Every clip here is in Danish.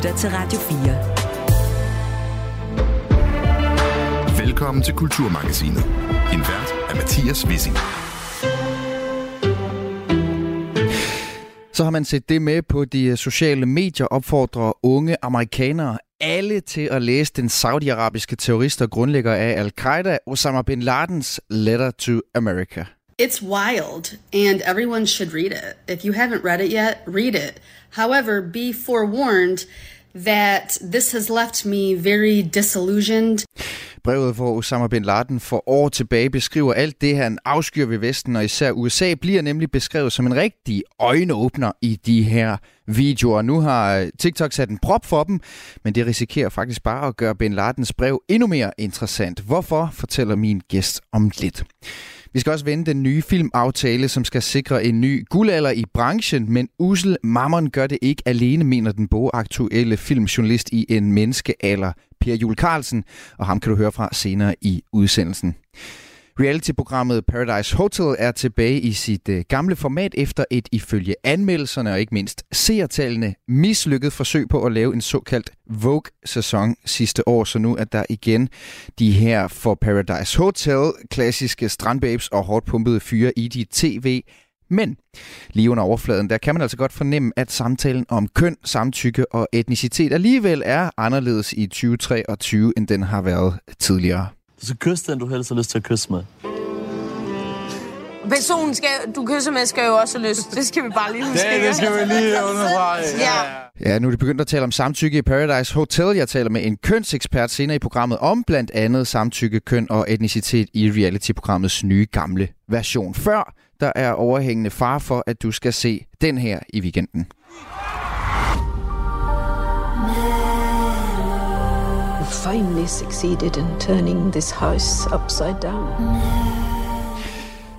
lytter til Radio 4. Velkommen til Kulturmagasinet. Din vært er Mathias Wissing. Så har man set det med på de sociale medier, opfordrer unge amerikanere alle til at læse den saudiarabiske terrorist og grundlægger af Al-Qaida, Osama bin Ladens Letter to America. It's wild, and everyone should read it. If you haven't read it yet, read it. However, be forewarned that this has left me very disillusioned. Brevet, hvor Osama bin Laden for år tilbage beskriver alt det, han afskyr ved Vesten, og især USA, bliver nemlig beskrevet som en rigtig øjenåbner i de her videoer. Nu har øh, TikTok sat en prop for dem, men det risikerer faktisk bare at gøre bin Ladens brev endnu mere interessant. Hvorfor, fortæller min gæst om lidt. Vi skal også vende den nye filmaftale, som skal sikre en ny guldalder i branchen, men Usel Mammon gør det ikke alene, mener den aktuelle filmjournalist i en menneskealder, Per Jul Carlsen, og ham kan du høre fra senere i udsendelsen. Reality-programmet Paradise Hotel er tilbage i sit øh, gamle format efter et ifølge anmeldelserne og ikke mindst seertallene mislykket forsøg på at lave en såkaldt Vogue-sæson sidste år, så nu er der igen de her for Paradise Hotel klassiske strandbabes og hårdt pumpede fyre i de tv men lige under overfladen, der kan man altså godt fornemme, at samtalen om køn, samtykke og etnicitet alligevel er anderledes i 2023, end den har været tidligere. Du skal kysse den, du helst har lyst til at kysse med. Personen, skal, du kysser med, skal jo også have lyst. Det skal vi bare lige huske. Det, det skal vi lige understrege. Ja. Ja, nu er det begyndt at tale om samtykke i Paradise Hotel. Jeg taler med en kønsekspert senere i programmet om blandt andet samtykke, køn og etnicitet i reality-programmets nye gamle version. Før der er overhængende far for, at du skal se den her i weekenden. Finally succeeded in turning this house upside down.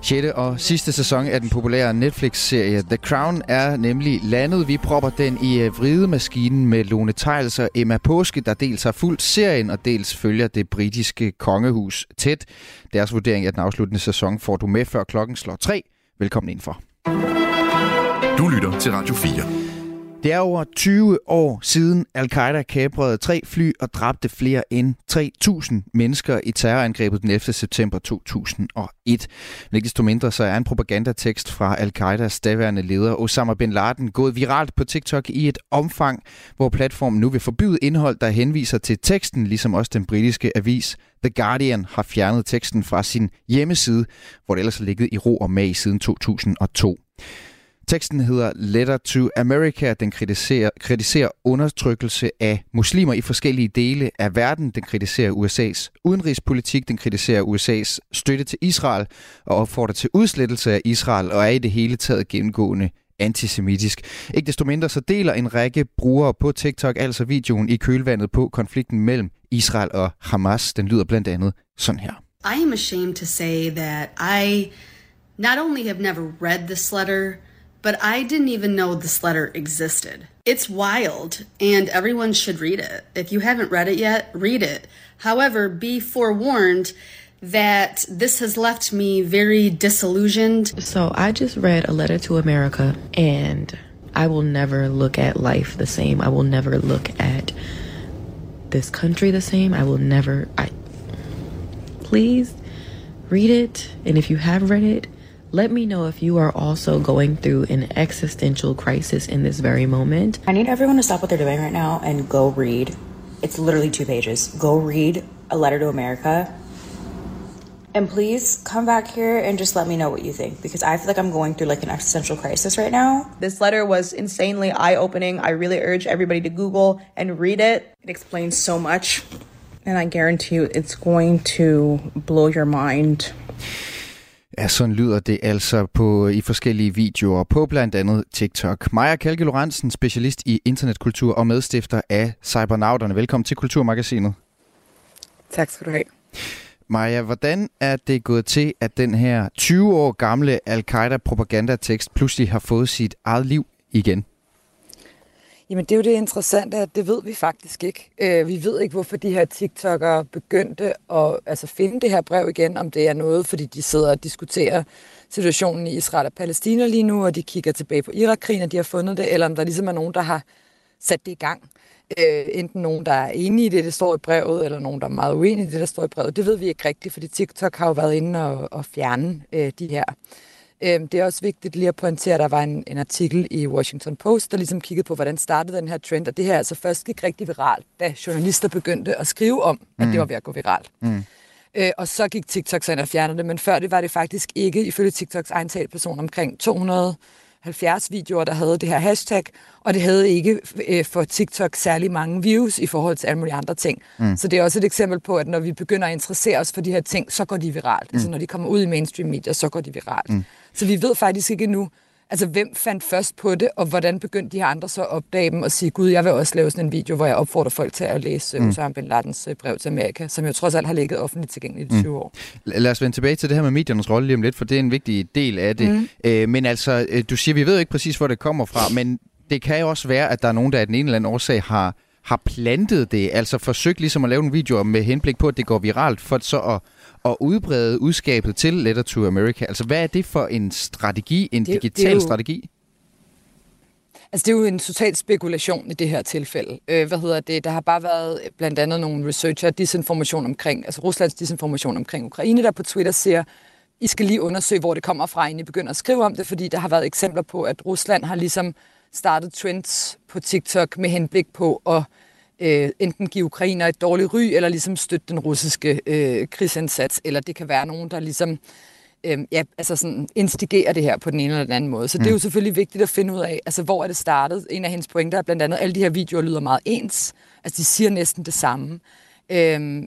6. og sidste sæson af den populære Netflix-serie The Crown er nemlig landet. Vi propper den i øh, vridemaskinen med Lone Tejls og Emma Påske, der dels har fulgt serien og dels følger det britiske kongehus tæt. Deres vurdering af den afsluttende sæson får du med før klokken slår 3. Velkommen indenfor. Du lytter til Radio 4. Det er over 20 år siden al-Qaida kaprede tre fly og dræbte flere end 3.000 mennesker i terrorangrebet den 11. september 2001. Men ikke desto mindre så er en propagandatekst fra al-Qaidas daværende leder Osama bin Laden gået viralt på TikTok i et omfang, hvor platformen nu vil forbyde indhold, der henviser til teksten, ligesom også den britiske avis The Guardian har fjernet teksten fra sin hjemmeside, hvor det ellers har ligget i ro og mag siden 2002. Teksten hedder Letter to America. Den kritiserer, kritiserer undertrykkelse af muslimer i forskellige dele af verden. Den kritiserer USA's udenrigspolitik. Den kritiserer USA's støtte til Israel og opfordrer til udslettelse af Israel og er i det hele taget gennemgående antisemitisk. Ikke desto mindre så deler en række brugere på TikTok altså videoen i kølvandet på konflikten mellem Israel og Hamas. Den lyder blandt andet sådan her. I am ashamed to say that I not only have never read this letter, but I didn't even know this letter existed. It's wild, and everyone should read it. If you haven't read it yet, read it. However, be forewarned that this has left me very disillusioned. So I just read A Letter to America, and I will never look at life the same. I will never look at this country the same. I will never. I please read it, and if you have read it, let me know if you are also going through an existential crisis in this very moment. I need everyone to stop what they're doing right now and go read. It's literally two pages. Go read A Letter to America. And please come back here and just let me know what you think because I feel like I'm going through like an existential crisis right now. This letter was insanely eye opening. I really urge everybody to Google and read it. It explains so much. And I guarantee you it's going to blow your mind. Ja, sådan lyder det altså på, i forskellige videoer på blandt andet TikTok. Maja Kalke Lorentzen, specialist i internetkultur og medstifter af Cybernauterne. Velkommen til Kulturmagasinet. Tak skal du have. Maja, hvordan er det gået til, at den her 20 år gamle al-Qaida-propagandatekst pludselig har fået sit eget liv igen? Jamen det er jo det interessante, at det ved vi faktisk ikke. Øh, vi ved ikke, hvorfor de her TikTokere begyndte at altså, finde det her brev igen, om det er noget, fordi de sidder og diskuterer situationen i Israel og Palæstina lige nu, og de kigger tilbage på Irakkrigen, og de har fundet det, eller om der ligesom er nogen, der har sat det i gang. Øh, enten nogen, der er enige i det, der står i brevet, eller nogen, der er meget uenige i det, der står i brevet. Det ved vi ikke rigtigt, fordi TikTok har jo været inde og, og fjerne øh, de her. Øh, det er også vigtigt lige at pointere, at der var en, en artikel i Washington Post, der ligesom kiggede på, hvordan startede den her trend, og det her altså først gik rigtig viralt, da journalister begyndte at skrive om, at mm. det var ved at gå viralt. Mm. Øh, og så gik TikTok så ind og fjernede det, men før det var det faktisk ikke, ifølge TikToks egen talperson, omkring 200 70 videoer, der havde det her hashtag, og det havde ikke øh, for TikTok særlig mange views i forhold til alle mulige andre ting. Mm. Så det er også et eksempel på, at når vi begynder at interessere os for de her ting, så går de viralt. Mm. Altså når de kommer ud i mainstream medier, så går de viralt. Mm. Så vi ved faktisk ikke endnu, altså hvem fandt først på det, og hvordan begyndte de her andre så at opdage dem og sige, gud, jeg vil også lave sådan en video, hvor jeg opfordrer folk til at læse mm. Osama Bin Ladens øh, brev til Amerika, som jo trods alt har ligget offentligt tilgængeligt i 20 mm. år. Lad os vende tilbage til det her med mediernes rolle lige om lidt, for det er en vigtig del af det. Mm. Øh, men altså, øh, du siger, vi ved ikke præcis, hvor det kommer fra, men det kan jo også være, at der er nogen, der af den ene eller anden årsag har har plantet det, altså forsøgt ligesom at lave en video med henblik på, at det går viralt, for så at at udbrede udskabet til Letter to America. Altså, hvad er det for en strategi, en det, digital det er jo, strategi? Altså, det er jo en total spekulation i det her tilfælde. Øh, hvad hedder det? Der har bare været blandt andet nogle researcher, disinformation omkring, altså Ruslands disinformation omkring Ukraine, der på Twitter siger, I skal lige undersøge, hvor det kommer fra, inden I begynder at skrive om det, fordi der har været eksempler på, at Rusland har ligesom startet trends på TikTok med henblik på at øh, enten give ukrainer et dårligt ry, eller ligesom støtte den russiske øh, krigsindsats, eller det kan være nogen, der ligesom øh, ja, altså sådan instigerer det her på den ene eller den anden måde. Så mm. det er jo mm. selvfølgelig vigtigt at finde ud af, altså hvor er det startet. En af hendes pointer er blandt andet, at alle de her videoer lyder meget ens. Altså de siger næsten det samme. Øhm,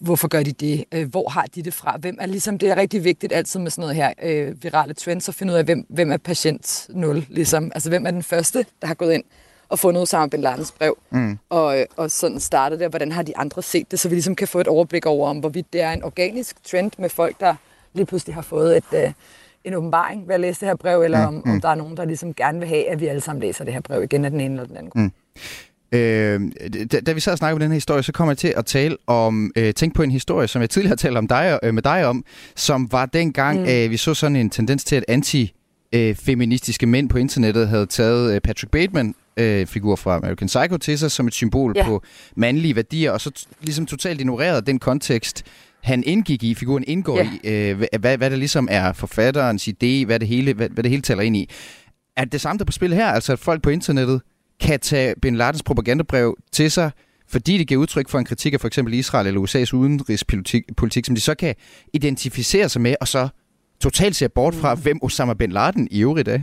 hvorfor gør de det? Øh, hvor har de det fra? Hvem er ligesom, det er rigtig vigtigt altid med sådan noget her øh, virale trends, at finde ud af, hvem, hvem er patient 0, ligesom. Altså hvem er den første, der har gået ind og fundet Osama Bin Ladens brev, mm. og, øh, og sådan startet det, hvordan har de andre set det, så vi ligesom kan få et overblik over, om hvorvidt det er en organisk trend med folk, der lige pludselig har fået et, øh, en åbenbaring ved at læse det her brev, eller mm. om, om der er nogen, der ligesom gerne vil have, at vi alle sammen læser det her brev igen af den ene eller den anden grund. Mm. Øh, da, da vi sad og snakkede om den her historie, så kom jeg til at tale om, øh, tænk på en historie, som jeg tidligere talte om dig, øh, med dig om, som var dengang, mm. øh, vi så sådan en tendens til, at anti øh, feministiske mænd på internettet havde taget øh, Patrick Bateman, øh, figur fra American Psycho, til sig som et symbol ja. på mandlige værdier, og så ligesom totalt ignoreret den kontekst, han indgik i, figuren indgår ja. i, øh, hvad, hvad det ligesom er forfatterens idé, hvad det hele, hvad, hvad det hele taler ind i. Er det samme der på spil her, altså at folk på internettet kan tage Bin Ladens propagandabrev til sig, fordi det giver udtryk for en kritik af for eksempel Israel eller USA's udenrigspolitik, politik, som de så kan identificere sig med, og så totalt ser bort fra, mm. hvem Osama Bin Laden i øvrigt er?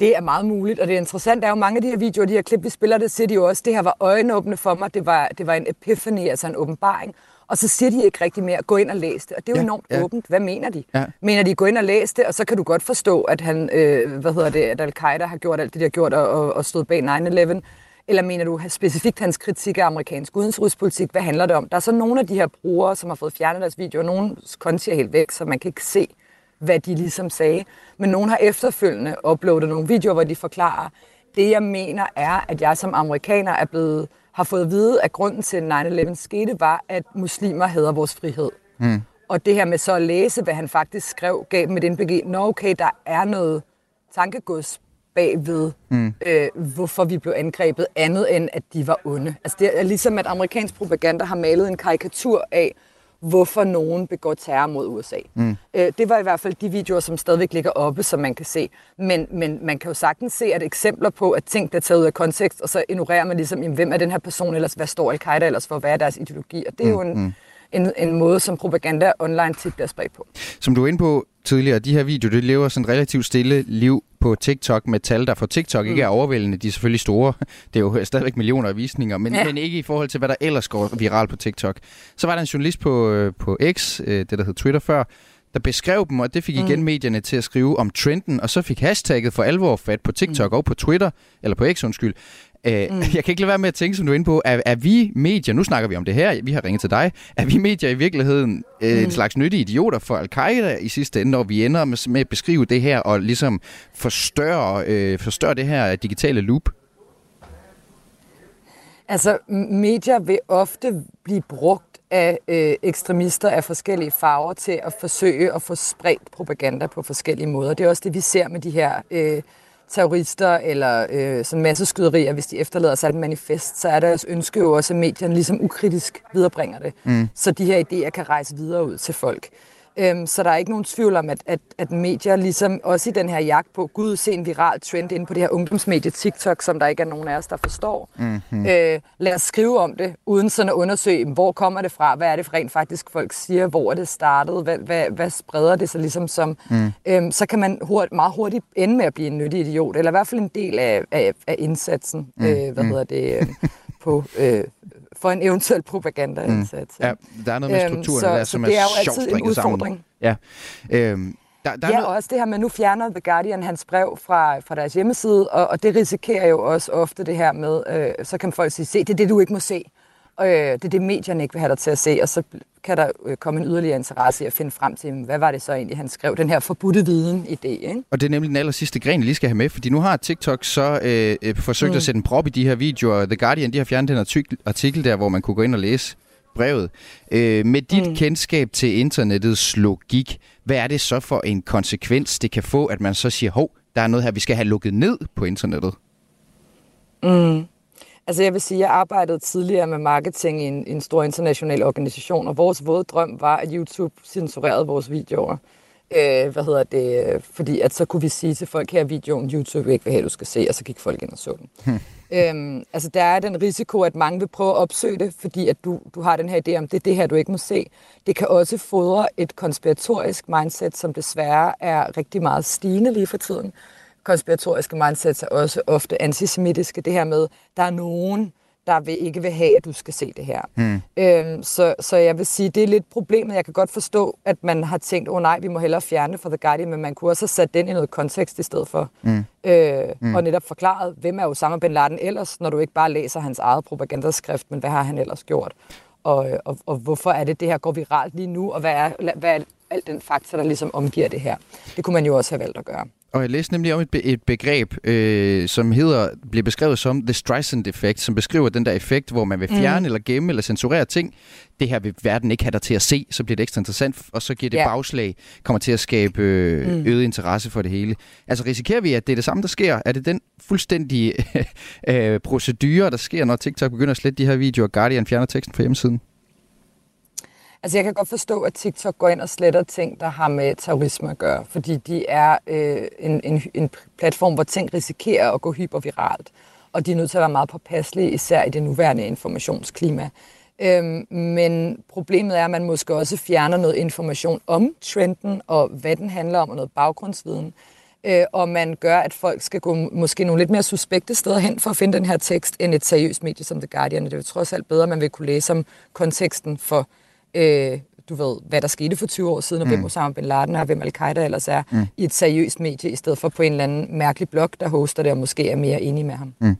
Det er meget muligt, og det er interessant, der er jo mange af de her videoer, de her klip, vi spiller, det siger de jo også, det her var øjenåbne for mig, det var, det var en epiphany, altså en åbenbaring, og så siger de ikke rigtig mere, gå ind og læs det. Og det er jo ja, enormt ja. åbent. Hvad mener de? Ja. Mener de, gå ind og læs det, og så kan du godt forstå, at han, øh, hvad hedder det, at Al-Qaida har gjort alt det, de har gjort, og, og, og stået bag 9-11? Eller mener du specifikt hans kritik af amerikansk udenrigspolitik? Hvad handler det om? Der er så nogle af de her brugere, som har fået fjernet deres videoer. Nogle konti er helt væk, så man kan ikke se, hvad de ligesom sagde. Men nogen har efterfølgende uploadet nogle videoer, hvor de forklarer, det jeg mener er, at jeg som amerikaner er blevet, har fået at vide, at grunden til, at 9-11 skete, var, at muslimer hader vores frihed. Mm. Og det her med så at læse, hvad han faktisk skrev, gav dem et indblik Nå okay, der er noget tankegods bagved, mm. øh, hvorfor vi blev angrebet, andet end at de var onde. Altså det er ligesom, at amerikansk propaganda har malet en karikatur af, hvorfor nogen begår terror mod USA. Mm. Øh, det var i hvert fald de videoer, som stadigvæk ligger oppe, som man kan se. Men, men man kan jo sagtens se, at eksempler på, at ting bliver taget ud af kontekst, og så ignorerer man ligesom, jamen, hvem er den her person ellers, hvad står Al-Qaida ellers for, hvad er deres ideologi? Og det er mm. jo en, mm en, en måde, som propaganda online tit bliver spredt på. Som du er inde på tidligere, de her videoer, det lever sådan relativt stille liv på TikTok med tal, der for TikTok mm. ikke er overvældende. De er selvfølgelig store. Det er jo stadigvæk millioner af visninger, men, ja. men ikke i forhold til, hvad der ellers går viralt på TikTok. Så var der en journalist på, øh, på X, øh, det der hed Twitter før, der beskrev dem, og det fik igen mm. medierne til at skrive om trenden, og så fik hashtagget for alvor fat på TikTok mm. og på Twitter, eller på X undskyld, Øh, mm. Jeg kan ikke lade være med at tænke, som du er inde på, er, er vi medier, nu snakker vi om det her, vi har ringet til dig, er vi medier i virkeligheden øh, mm. en slags nyttige idioter for Al-Qaida i sidste ende, når vi ender med, med at beskrive det her og ligesom forstørre, øh, forstørre det her digitale loop? Altså, medier vil ofte blive brugt af øh, ekstremister af forskellige farver til at forsøge at få spredt propaganda på forskellige måder. Det er også det, vi ser med de her øh, terrorister eller øh, sådan masse skyderier, hvis de efterlader sig et manifest, så er deres ønske jo også, at medierne ligesom ukritisk viderebringer det, mm. så de her idéer kan rejse videre ud til folk. Øhm, så der er ikke nogen tvivl om, at, at, at medier, ligesom også i den her jagt på, gud, se en viral trend inde på det her ungdomsmedie TikTok, som der ikke er nogen af os, der forstår. Mm-hmm. Øh, lad os skrive om det, uden sådan at undersøge, hvor kommer det fra, hvad er det for rent faktisk folk siger, hvor er det startet, hvad, hvad, hvad spreder det sig ligesom som. Mm. Øhm, så kan man hurt, meget hurtigt ende med at blive en nyttig idiot, eller i hvert fald en del af, af, af indsatsen, mm. øh, hvad mm. hedder det, øh, på... Øh, for en eventuel propagandaindsats. Mm. Ja, der er noget med strukturen øhm, så, der, som så det er, er jo altid en udfordring. Sammen. Ja. Øhm, der, der ja, er noget... også det her med, nu fjerner The Guardian hans brev fra, fra deres hjemmeside, og, og det risikerer jo også ofte det her med, øh, så kan folk sige, se, det er det, du ikke må se. Øh, det er det, medierne ikke vil have dig til at se, og så kan der øh, komme en yderligere interesse i at finde frem til, hvad var det så egentlig, han skrev, den her forbudte viden-idé. Ikke? Og det er nemlig den aller sidste gren, jeg lige skal have med, fordi nu har TikTok så øh, øh, forsøgt mm. at sætte en prop i de her videoer. The Guardian, de har fjernet den artikel, artikel der, hvor man kunne gå ind og læse brevet. Øh, med dit mm. kendskab til internettets logik, hvad er det så for en konsekvens, det kan få, at man så siger, hov, der er noget her, vi skal have lukket ned på internettet? Mm. Altså jeg vil sige, at jeg arbejdede tidligere med marketing i en, en stor international organisation, og vores våde drøm var, at YouTube censurerede vores videoer. Øh, hvad hedder det? Fordi at så kunne vi sige til folk, her videoen YouTube ikke vil have, du skal se, og så gik folk ind og så den. Hmm. Øhm, altså der er den risiko, at mange vil prøve at opsøge det, fordi at du, du har den her idé om, det er det her, du ikke må se. Det kan også fodre et konspiratorisk mindset, som desværre er rigtig meget stigende lige for tiden konspiratoriske mindsets er også ofte antisemitiske. Det her med, der er nogen, der vil ikke vil have, at du skal se det her. Mm. Øhm, så, så jeg vil sige, det er lidt problemet. Jeg kan godt forstå, at man har tænkt, åh oh, nej, vi må hellere fjerne det fra The Guardian, men man kunne også have sat den i noget kontekst i stedet for. Mm. Øh, mm. Og netop forklaret, hvem er Osama Bin Laden ellers, når du ikke bare læser hans eget propagandaskrift, men hvad har han ellers gjort? Og, og, og hvorfor er det, det her går viralt lige nu, og hvad er, hvad er al den fakta, der ligesom omgiver det her? Det kunne man jo også have valgt at gøre. Og jeg læste nemlig om et, be- et begreb, øh, som hedder, bliver beskrevet som The Streisand Effect, som beskriver den der effekt, hvor man vil fjerne mm. eller gemme eller censurere ting. Det her vil verden ikke have dig til at se, så bliver det ekstra interessant, og så giver det yeah. bagslag, kommer til at skabe øh, mm. øget interesse for det hele. Altså risikerer vi, at det er det samme, der sker? Er det den fuldstændige øh, procedure, der sker, når TikTok begynder at slette de her videoer, og Guardian fjerner teksten fra hjemmesiden? Altså jeg kan godt forstå, at TikTok går ind og sletter ting, der har med terrorisme at gøre, fordi de er øh, en, en, en platform, hvor ting risikerer at gå hyperviralt, og de er nødt til at være meget påpasselige, især i det nuværende informationsklima. Øhm, men problemet er, at man måske også fjerner noget information om trenden, og hvad den handler om, og noget baggrundsviden. Øh, og man gør, at folk skal gå måske nogle lidt mere suspekte steder hen for at finde den her tekst, end et seriøst medie som The Guardian. Det er jo trods alt bedre, at man vil kunne læse om konteksten for øh, du ved, hvad der skete for 20 år siden, og mm. hvem Osama Bin Laden er, og hvem Al-Qaida ellers er, mm. i et seriøst medie, i stedet for på en eller anden mærkelig blog, der hoster det, og måske er mere enig med ham. Mm.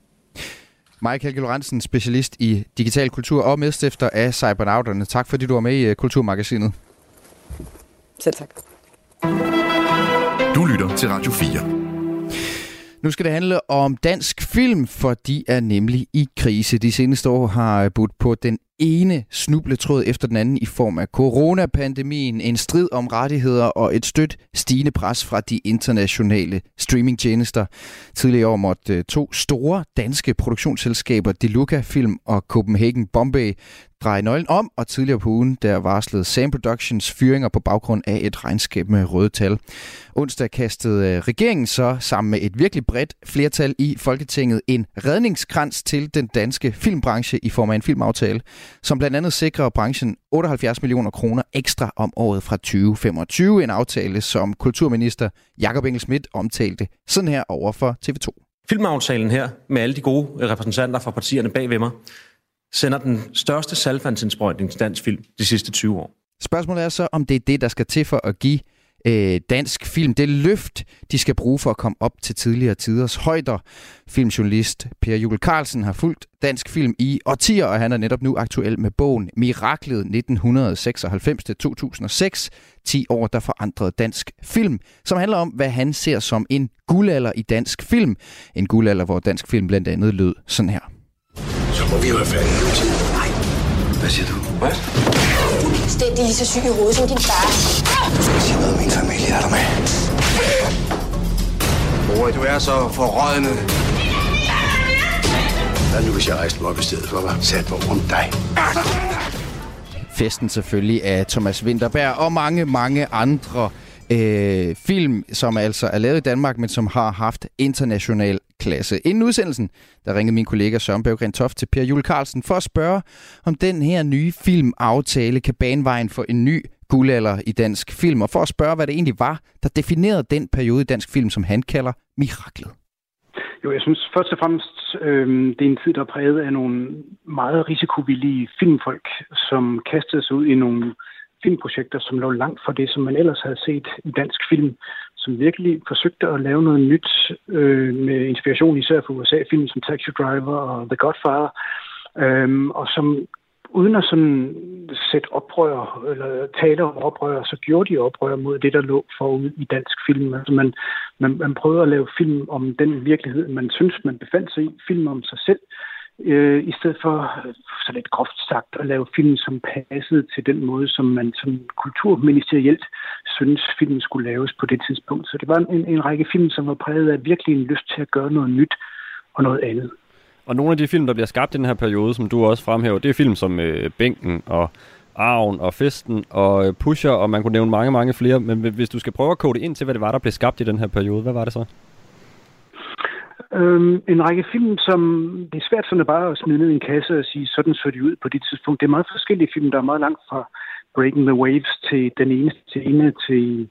Mike Helge Lorentzen, specialist i digital kultur og medstifter af Cybernauterne. Tak fordi du var med i øh, Kulturmagasinet. Selv tak. Du lytter til Radio 4. Nu skal det handle om dansk film, for de er nemlig i krise. De seneste år har budt på den ene snubletråd efter den anden i form af coronapandemien, en strid om rettigheder og et stødt stigende pres fra de internationale streamingtjenester. Tidligere år måtte øh, to store danske produktionsselskaber, Deluca Film og Copenhagen Bombay, dreje nøglen om, og tidligere på ugen der varslede Sam Productions fyringer på baggrund af et regnskab med røde tal. Onsdag kastede øh, regeringen så sammen med et virkelig bredt flertal i Folketinget en redningskrans til den danske filmbranche i form af en filmaftale, som blandt andet sikrer branchen 78 millioner kroner ekstra om året fra 2025. En aftale, som kulturminister Jakob Engel Schmidt omtalte sådan her over for TV2. Filmaftalen her, med alle de gode øh, repræsentanter fra partierne bag ved mig, sender den største saltvandsindsprøjtning til dansk film de sidste 20 år. Spørgsmålet er så, om det er det, der skal til for at give øh, dansk film. Det løft, de skal bruge for at komme op til tidligere tiders højder. Filmjournalist Per Jule Carlsen har fulgt dansk film i årtier, og han er netop nu aktuel med bogen Miraklet 1996-2006. 10 år, der forandrede dansk film, som handler om, hvad han ser som en guldalder i dansk film. En guldalder, hvor dansk film blandt andet lød sådan her. Må vi jo have færdig Nej. Hvad siger du? Hvad? fuldstændig lige så syg i hovedet som din far. Du skal sige noget min familie, er du med? Mor, du er så forrådende. Hvad nu, hvis jeg rejste mig op i stedet for at sat mig rundt dig? Festen selvfølgelig af Thomas Winterberg og mange, mange andre øh, film, som altså er lavet i Danmark, men som har haft international klasse. Inden udsendelsen, der ringede min kollega Søren Berggren Toft til Per Jule Carlsen for at spørge, om den her nye filmaftale kan banevejen for en ny guldalder i dansk film, og for at spørge, hvad det egentlig var, der definerede den periode i dansk film, som han kalder miraklet. Jo, jeg synes først og fremmest, øh, det er en tid, der er præget af nogle meget risikovillige filmfolk, som kastede sig ud i nogle filmprojekter, som lå langt fra det, som man ellers havde set i dansk film, som virkelig forsøgte at lave noget nyt øh, med inspiration især fra USA-film som Taxi Driver og The Godfather, øh, og som uden at sådan sætte oprør eller tale om oprør, så gjorde de oprør mod det, der lå forud i dansk film. Altså man, man, man prøvede at lave film om den virkelighed, man synes, man befandt sig i, film om sig selv, øh, i stedet for, øh, så lidt groft sagt, at lave film, som passede til den måde, som man som kulturministerielt synes, filmen skulle laves på det tidspunkt. Så det var en, en række film, som var præget af virkelig en lyst til at gøre noget nyt og noget andet. Og nogle af de film, der bliver skabt i den her periode, som du også fremhæver, det er film som øh, Bænken og Arven og Festen og øh, Pusher, og man kunne nævne mange, mange flere. Men hvis du skal prøve at kode ind til, hvad det var, der blev skabt i den her periode, hvad var det så? Øhm, en række film, som det er svært sådan bare at smide ned i en kasse og sige, sådan så de ud på det tidspunkt. Det er meget forskellige film, der er meget langt fra Breaking the Waves til den ene scene til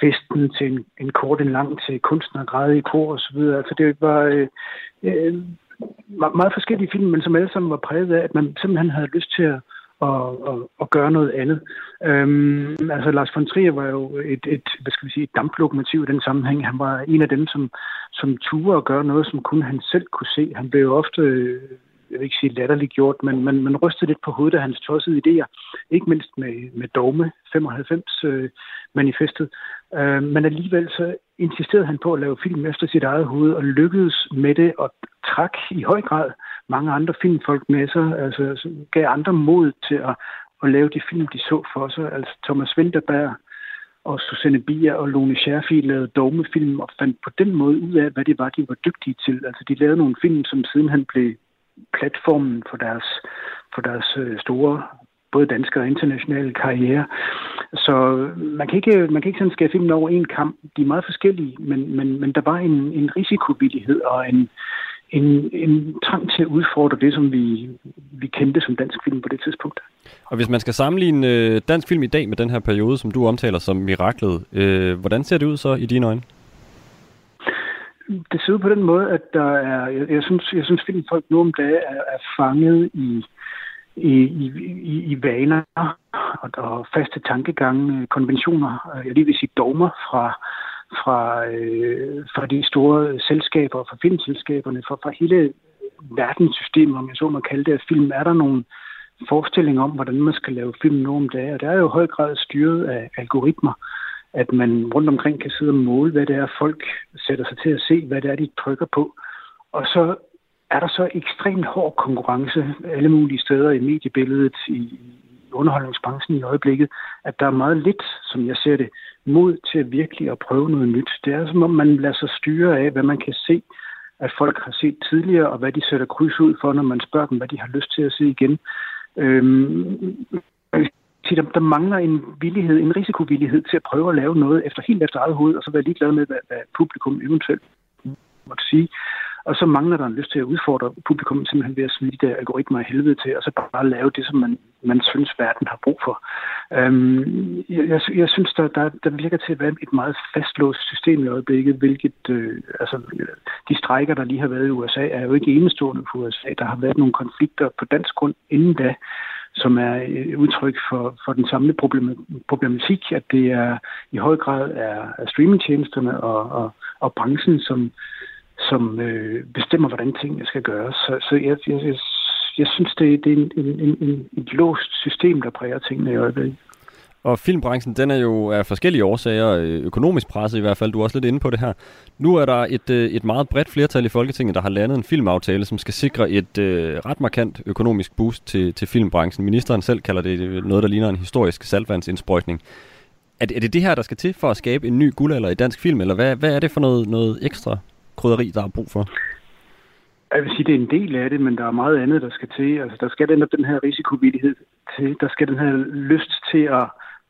festen til en, en kort, en lang til kunstner, græde i kor og så videre. Altså det var øh, øh, meget forskellige film, men som alle sammen var præget af, at man simpelthen havde lyst til at, og, og, og gøre noget andet. Øhm, altså Lars von Trier var jo et, et, hvad skal vi sige, et damplokomotiv i den sammenhæng. Han var en af dem, som, som turde at gøre noget, som kun han selv kunne se. Han blev jo ofte jeg vil ikke sige latterligt gjort, men man, man rystede lidt på hovedet af hans tossede idéer. Ikke mindst med, med Dogme 95-manifestet. Øh, øhm, men alligevel så insisterede han på at lave film efter sit eget hoved, og lykkedes med det, og trak i høj grad mange andre filmfolk med sig, altså, altså gav andre mod til at, at lave de film, de så for sig. Altså Thomas Winterberg og Susanne Bier og Lone Scherfi lavede dogmefilm og fandt på den måde ud af, hvad det var, de var dygtige til. Altså de lavede nogle film, som siden han blev platformen for deres, for deres øh, store både danske og internationale karriere. Så øh, man kan ikke, man kan ikke sådan skære filmen over en kamp. De er meget forskellige, men, men, men der var en, en risikovillighed og en, en, en trang til at udfordre det, som vi, vi kendte som dansk film på det tidspunkt. Og hvis man skal sammenligne øh, dansk film i dag med den her periode, som du omtaler som miraklet, øh, hvordan ser det ud så i dine øjne? Det ser ud på den måde, at der er, jeg, jeg synes, jeg synes filmfolk nu om dagen er, er fanget i, i, i, i vaner og, og faste tankegange, konventioner, jeg lige vil sige dogmer fra, fra, øh, fra de store selskaber, fra filmselskaberne, fra, fra hele verdenssystemet, om jeg så må kalde det, at film, er der nogle forestillinger om, hvordan man skal lave film nu om dagen, og det er jo i høj grad styret af algoritmer, at man rundt omkring kan sidde og måle, hvad det er, folk sætter sig til at se, hvad det er, de trykker på. Og så er der så ekstremt hård konkurrence alle mulige steder i mediebilledet, i underholdningsbranchen i øjeblikket, at der er meget lidt, som jeg ser det, mod til virkelig at prøve noget nyt. Det er som om, man lader sig styre af, hvad man kan se, at folk har set tidligere, og hvad de sætter kryds ud for, når man spørger dem, hvad de har lyst til at se igen. Øhm, der, der mangler en villighed, en risikovillighed til at prøve at lave noget efter helt efter eget hoved, og så være ligeglad med, hvad, hvad publikum eventuelt måtte sige. Og så mangler der en lyst til at udfordre publikum simpelthen ved at smide de der algoritmer i helvede til, og så bare lave det, som man, man synes, verden har brug for. Øhm, jeg, jeg synes, der, der, der virker til at være et meget fastlåst system i øjeblikket, hvilket øh, altså, de strækker, der lige har været i USA, er jo ikke enestående på USA. Der har været nogle konflikter på dansk grund inden da, som er et udtryk for, for den samme problematik, at det er i høj grad er, er streamingtjenesterne og, og, og branchen, som, som øh, bestemmer, hvordan tingene skal gøres. Så, så jeg, jeg, jeg, jeg synes, det, det er en, en, en, et låst system, der præger tingene i øjeblikket. Og filmbranchen, den er jo af forskellige årsager øh, økonomisk presset i hvert fald. Du er også lidt inde på det her. Nu er der et, øh, et meget bredt flertal i Folketinget, der har landet en filmaftale, som skal sikre et øh, ret markant økonomisk boost til, til filmbranchen. Ministeren selv kalder det noget, der ligner en historisk salvandsindsprøjtning. Er det, er det det her, der skal til for at skabe en ny guldalder i dansk film, eller hvad, hvad er det for noget, noget ekstra krydderi, der er brug for? Jeg vil sige, det er en del af det, men der er meget andet, der skal til. Altså, der skal den, den her risikovillighed til. Der skal den her lyst til at,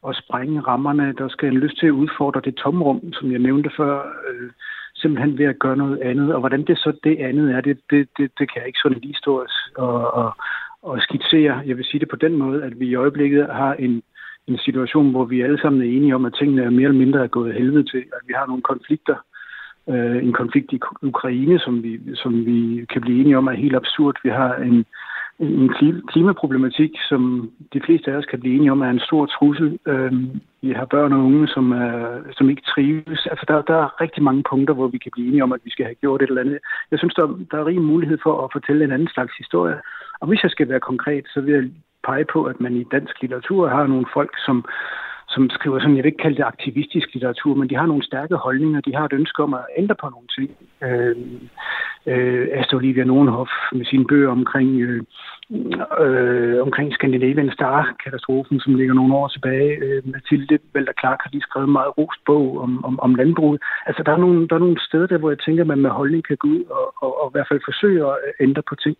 at sprænge rammerne. Der skal en lyst til at udfordre det tomrum, som jeg nævnte før, øh, simpelthen ved at gøre noget andet. Og hvordan det så det andet er, det, det, det, det kan jeg ikke sådan lige stå og, og, og skitsere. Jeg vil sige det på den måde, at vi i øjeblikket har en, en situation, hvor vi alle sammen er enige om, at tingene er mere eller mindre gået helvede til. At vi har nogle konflikter, øh, en konflikt i Ukraine, som vi, som vi kan blive enige om er helt absurd. Vi har en, en klimaproblematik, som de fleste af os kan blive enige om er en stor trussel. Øh, vi har børn og unge, som, er, som ikke trives. Altså, der, der er rigtig mange punkter, hvor vi kan blive enige om, at vi skal have gjort et eller andet. Jeg synes, der, der er rig mulighed for at fortælle en anden slags historie. Og hvis jeg skal være konkret, så vil jeg pege på, at man i dansk litteratur har nogle folk, som som skriver sådan, jeg vil ikke kalde det aktivistisk litteratur, men de har nogle stærke holdninger, de har et ønske om at ændre på nogle ting. Øh, øh, Astrid Olivia Nordenhoff med sine bøger omkring, øh, øh, omkring Scandinavian Star-katastrofen, som ligger nogle år tilbage. Øh, Mathilde Valder Clark har lige skrevet en meget rost bog om, om, om landbruget. Altså, der er, nogle, der er nogle steder der, hvor jeg tænker, at man med holdning kan gå ud og, og, og i hvert fald forsøge at ændre på ting.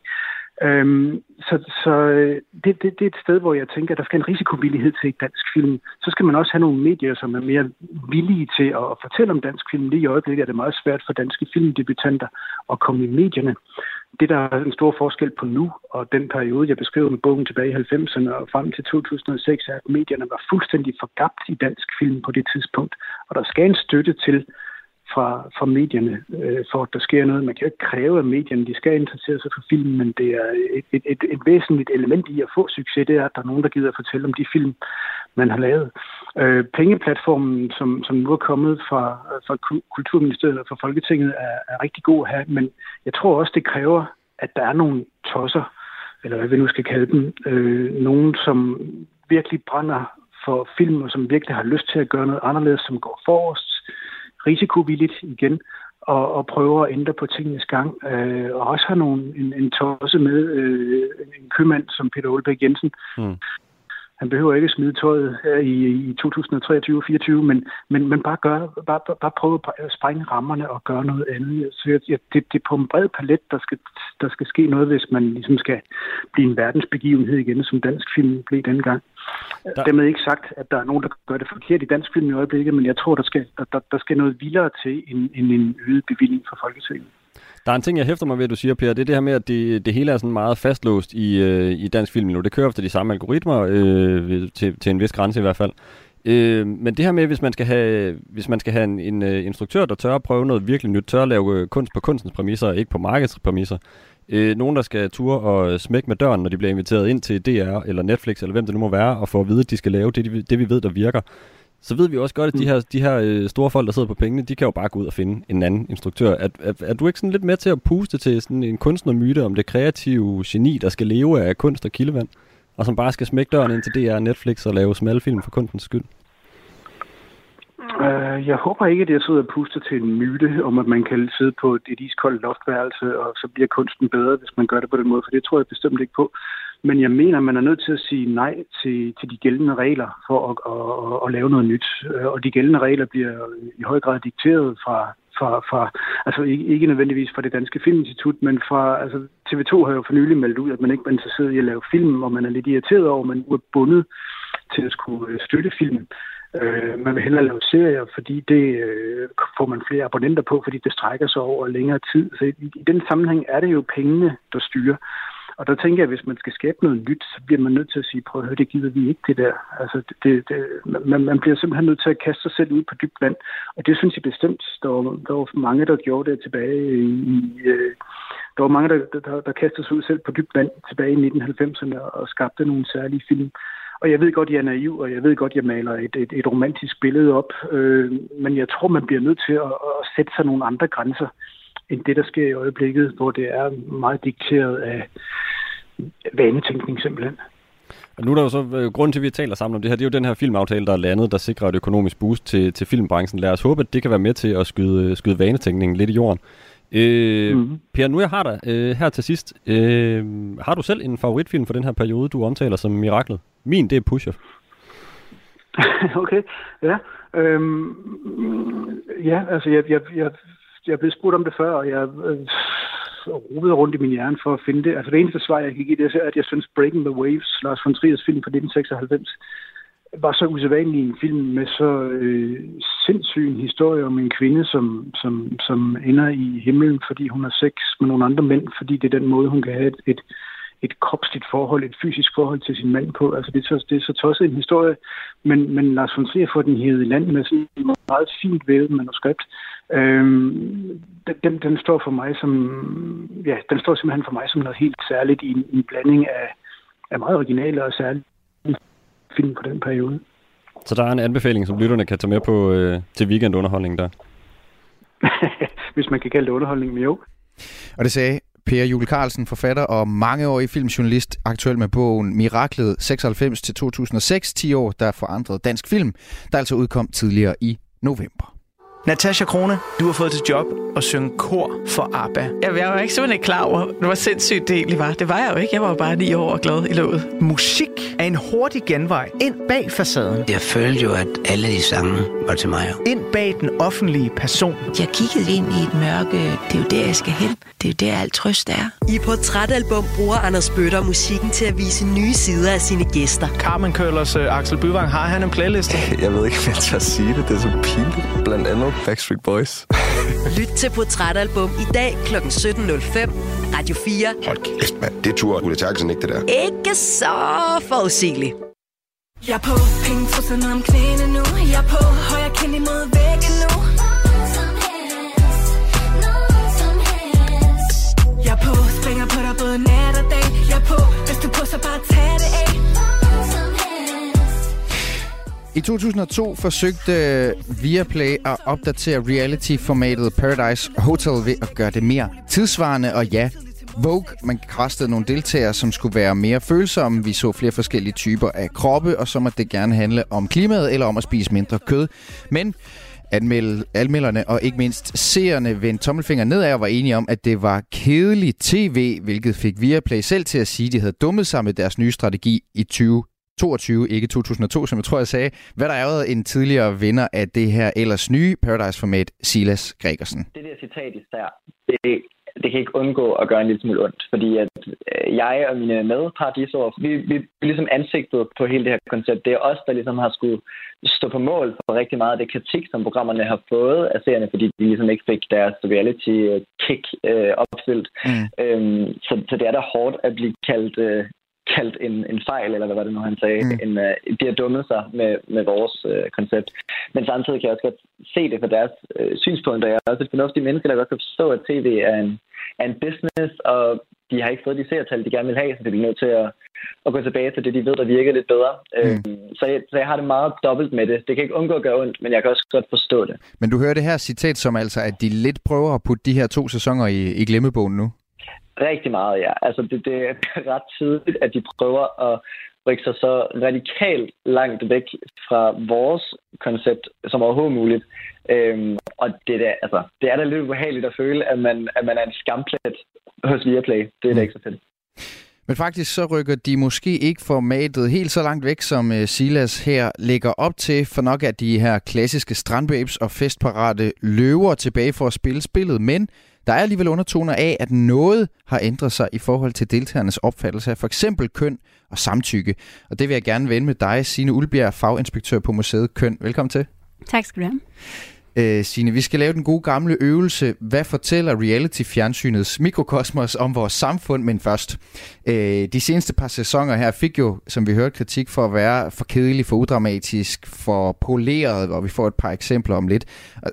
Øhm, så så øh, det, det, det er et sted, hvor jeg tænker, at der skal en risikovillighed til et dansk film. Så skal man også have nogle medier, som er mere villige til at fortælle om dansk film. Lige i øjeblikket er det meget svært for danske filmdebutanter at komme i medierne. Det, der er en stor forskel på nu, og den periode, jeg beskriver med bogen tilbage i 90'erne og frem til 2006, er, at medierne var fuldstændig forgabt i dansk film på det tidspunkt. Og der skal en støtte til, fra, fra medierne, øh, for at der sker noget. Man kan jo ikke kræve af medierne, de skal interessere sig for filmen, men det er et, et, et, et væsentligt element i at få succes, det er, at der er nogen, der gider at fortælle om de film, man har lavet. Øh, pengeplatformen, som, som nu er kommet fra, fra Kulturministeriet og fra Folketinget, er, er rigtig god at have, men jeg tror også, det kræver, at der er nogle tosser, eller hvad vi nu skal kalde dem, øh, nogen, som virkelig brænder for film, og som virkelig har lyst til at gøre noget anderledes, som går forrest, risikovilligt igen og, og prøver at ændre på tingens gang. Øh, og også har nogle, en, en tosse med, øh, en købmand som Peter Olbæk Jensen, mm. Han behøver ikke smide tøjet her i, i 2023-2024, men, men, men bare, gøre, bare, bare prøve at sprænge rammerne og gøre noget andet. Så jeg, det, det er på en bred palet, der skal, der skal ske noget, hvis man ligesom skal blive en verdensbegivenhed igen, som dansk film blev dengang. Der... Dermed ikke sagt, at der er nogen, der gør det forkert i dansk film i øjeblikket, men jeg tror, der skal, der, der skal noget vildere til end, end en øget bevilling fra Folketinget. Der er en ting, jeg hæfter mig ved, at du siger, Per, det er det her med, at det, det hele er sådan meget fastlåst i, øh, i dansk film nu. Det kører efter de samme algoritmer, øh, til, til en vis grænse i hvert fald. Øh, men det her med, hvis man skal have, hvis man skal have en, en uh, instruktør, der tør at prøve noget virkelig nyt, tør at lave øh, kunst på kunstens præmisser, og ikke på markedets præmisser. Øh, nogen, der skal ture og smække med døren, når de bliver inviteret ind til DR eller Netflix, eller hvem det nu må være, og få at vide, at de skal lave det, det vi ved, der virker så ved vi også godt, at de mm. her, de her øh, store folk, der sidder på pengene, de kan jo bare gå ud og finde en anden instruktør. Er, er, er du ikke sådan lidt med til at puste til sådan en kunstnermyte om det kreative geni, der skal leve af kunst og kildevand, og som bare skal smække døren ind til DR Netflix og lave smalfilm for kundens skyld? Uh, jeg håber ikke, at jeg sidder og puster til en myte om, at man kan sidde på et iskoldt loftværelse, og så bliver kunsten bedre, hvis man gør det på den måde, for det tror jeg bestemt ikke på. Men jeg mener, at man er nødt til at sige nej til, til de gældende regler for at, at, at, at lave noget nyt. Øh, og de gældende regler bliver i høj grad dikteret fra, fra, fra altså ikke, ikke nødvendigvis fra det Danske Filminstitut, men fra, altså TV2 har jo for nylig meldt ud, at man ikke er interesseret i at lave film, og man er lidt irriteret over, at man er bundet til at skulle øh, støtte film. Øh, man vil hellere lave serier, fordi det øh, får man flere abonnenter på, fordi det strækker sig over længere tid. Så i, i den sammenhæng er det jo pengene, der styrer. Og der tænker jeg, at hvis man skal skabe noget nyt, så bliver man nødt til at sige, prøv at høre, det gider vi ikke det der. Altså, det, det, man, man bliver simpelthen nødt til at kaste sig selv ud på dybt vand. Og det synes jeg bestemt, der var, der var mange, der gjorde det tilbage i... Øh, der var mange, der, der, der kastede sig ud selv på dybt vand tilbage i 1990'erne og skabte nogle særlige film. Og jeg ved godt, jeg er naiv, og jeg ved godt, jeg maler et, et, et romantisk billede op, øh, men jeg tror, man bliver nødt til at, at sætte sig nogle andre grænser end det, der sker i øjeblikket, hvor det er meget dikteret af vanetænkning simpelthen. Og nu er der jo så, øh, grunden til, at vi taler sammen om det her, det er jo den her filmaftale, der er landet, der sikrer et økonomisk boost til, til filmbranchen. Lad os håbe, at det kan være med til at skyde, skyde vanetænkningen lidt i jorden. Øh, mm-hmm. Per, nu jeg har dig øh, her til sidst. Øh, har du selv en favoritfilm for den her periode, du omtaler som miraklet? Min, det er Pusher. okay, ja. Øhm, ja, altså jeg, jeg, jeg, jeg er blevet spurgt om det før, og jeg øh, rodede rundt i min hjerne for at finde det. Altså det eneste svar, jeg kan give, det er, at jeg synes Breaking the Waves, Lars von Triers film fra 1996, var så usædvanlig en film med så øh, sindssyg en historie om en kvinde, som, som, som ender i himlen, fordi hun har sex med nogle andre mænd, fordi det er den måde, hun kan have et, et, et kropsligt forhold, et fysisk forhold til sin mand på. Altså det er så, det er så tosset en historie, men, men Lars von Trier får den hævet i land med sådan en meget fint vævet manuskript. Øhm, den, den, står for mig som, ja, den står simpelthen for mig som noget helt særligt i en, en blanding af, af meget originale og særlige film på den periode. Så der er en anbefaling, som lytterne kan tage med på øh, til weekendunderholdning der? Hvis man kan kalde det underholdning, men jo. Og det sagde Per Jule Carlsen, forfatter og mangeårig filmjournalist, aktuel med bogen Miraklet 96-2006, 10 år, der forandrede dansk film, der altså udkom tidligere i november. Natasha Krone, du har fået til job at synge kor for ABBA. Jeg, jeg var ikke simpelthen ikke klar over, hvor sindssygt det egentlig var. Det var jeg jo ikke. Jeg var jo bare ni år og glad i låget. Musik er en hurtig genvej ind bag facaden. Jeg følte jo, at alle de sange var til mig. Ind bag den offentlige person. Jeg kiggede ind i et mørke. Det er jo der, jeg skal hen. Det er jo der, alt trøst er. I Portrætalbum bruger Anders Bøtter musikken til at vise nye sider af sine gæster. Carmen Køllers uh, Axel Byvang, har han en playlist? Jeg ved ikke, hvad jeg skal sige det. Det er så pinligt. Blandt andet Backstreet Boys. Lyt til Portrætalbum i dag kl. 17.05. Radio 4. Hold kæft, mand. Det tror Ulla Terkelsen ikke, det der. Ikke så forudsigeligt. Jeg er på, penge for ned om knæene nu. Jeg er på, højre kind imod væggen nu. Jeg er på, springer på dig både nat og dag. Jeg er på, hvis du på, så bare tag I 2002 forsøgte øh, Viaplay at opdatere reality-formatet Paradise Hotel ved at gøre det mere tidsvarende, og ja, Vogue, man kastede nogle deltagere, som skulle være mere følsomme. Vi så flere forskellige typer af kroppe, og så måtte det gerne handle om klimaet eller om at spise mindre kød. Men anmelderne og ikke mindst seerne vendte tommelfinger nedad og var enige om, at det var kedeligt tv, hvilket fik Viaplay selv til at sige, at de havde dummet sig med deres nye strategi i 20 22, ikke 2002, som jeg tror, jeg sagde. Hvad der er en tidligere vinder af det her ellers nye Paradise-format, Silas Gregersen. Det der citat især, det, det kan ikke undgå at gøre en lille smule ondt, fordi at øh, jeg og mine medparadisår, vi, vi er ligesom ansigtet på hele det her koncept. Det er os, der ligesom har skulle stå på mål for rigtig meget af det kritik, som programmerne har fået af serierne, fordi de ligesom ikke fik deres reality-kick øh, opfyldt. Mm. Øhm, så, så det er da hårdt at blive kaldt øh, kaldt en, en fejl, eller hvad var det nu, han sagde. Mm. En, uh, de har dummet sig med, med vores uh, koncept. Men samtidig kan jeg også godt se det fra deres uh, synspunkter. Jeg er også et fornuftigt menneske, der godt kan forstå, at tv er en, er en business, og de har ikke fået de seertal, de gerne vil have, så de er nødt til at, at gå tilbage til det, de ved, der virker lidt bedre. Mm. Uh, så, jeg, så jeg har det meget dobbelt med det. Det kan ikke undgå at gøre ondt, men jeg kan også godt forstå det. Men du hører det her citat som altså, at de lidt prøver at putte de her to sæsoner i, i glemmebogen nu? Rigtig meget, ja. Altså, det, det er ret tydeligt, at de prøver at rykke sig så radikalt langt væk fra vores koncept som overhovedet muligt. Øhm, og det, der, altså, det er da lidt ubehageligt at føle, at man, at man er en skamplet hos Viaplay. Det er da ikke så fedt. Men faktisk så rykker de måske ikke formatet helt så langt væk, som Silas her lægger op til, for nok er de her klassiske strandbabes og festparate løver tilbage for at spille spillet, men der er alligevel undertoner af, at noget har ændret sig i forhold til deltagernes opfattelse af for eksempel køn og samtykke. Og det vil jeg gerne vende med dig, Signe Ulbjerg, faginspektør på museet Køn. Velkommen til. Tak skal du have. Øh, Signe, vi skal lave den gode gamle øvelse. Hvad fortæller reality-fjernsynets mikrokosmos om vores samfund? Men først, øh, de seneste par sæsoner her fik jo, som vi hørte, kritik for at være for kedelig, for udramatisk, for poleret, og vi får et par eksempler om lidt.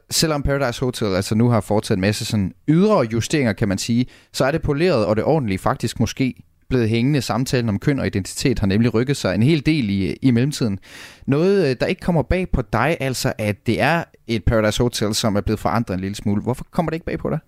Selvom Paradise Hotel altså nu har foretaget en masse sådan ydre justeringer, kan man sige, så er det poleret og det ordentlige faktisk måske blevet hængende. Samtalen om køn og identitet har nemlig rykket sig en hel del i, i mellemtiden. Noget, øh, der ikke kommer bag på dig, altså at det er et Paradise Hotel, som er blevet forandret en lille smule. Hvorfor kommer det ikke bag på dig?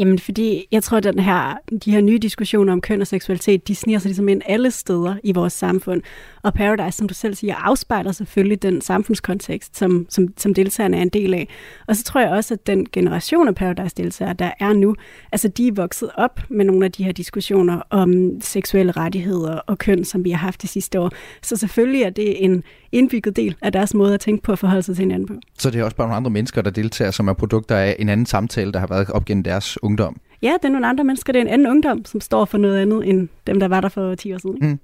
Jamen, fordi jeg tror, at den her, de her nye diskussioner om køn og seksualitet, de sniger sig ligesom ind alle steder i vores samfund. Og Paradise, som du selv siger, afspejler selvfølgelig den samfundskontekst, som, som, som deltagerne er en del af. Og så tror jeg også, at den generation af Paradise-deltagere, der er nu, altså de er vokset op med nogle af de her diskussioner om seksuelle rettigheder og køn, som vi har haft de sidste år. Så selvfølgelig er det en indbygget del af deres måde at tænke på at forholde sig til hinanden på. Så det er også bare nogle andre mennesker, der deltager, som er produkter af en anden samtale, der har været op gennem deres ungdom? Ja, det er nogle andre mennesker. Det er en anden ungdom, som står for noget andet end dem, der var der for 10 år siden. Mm.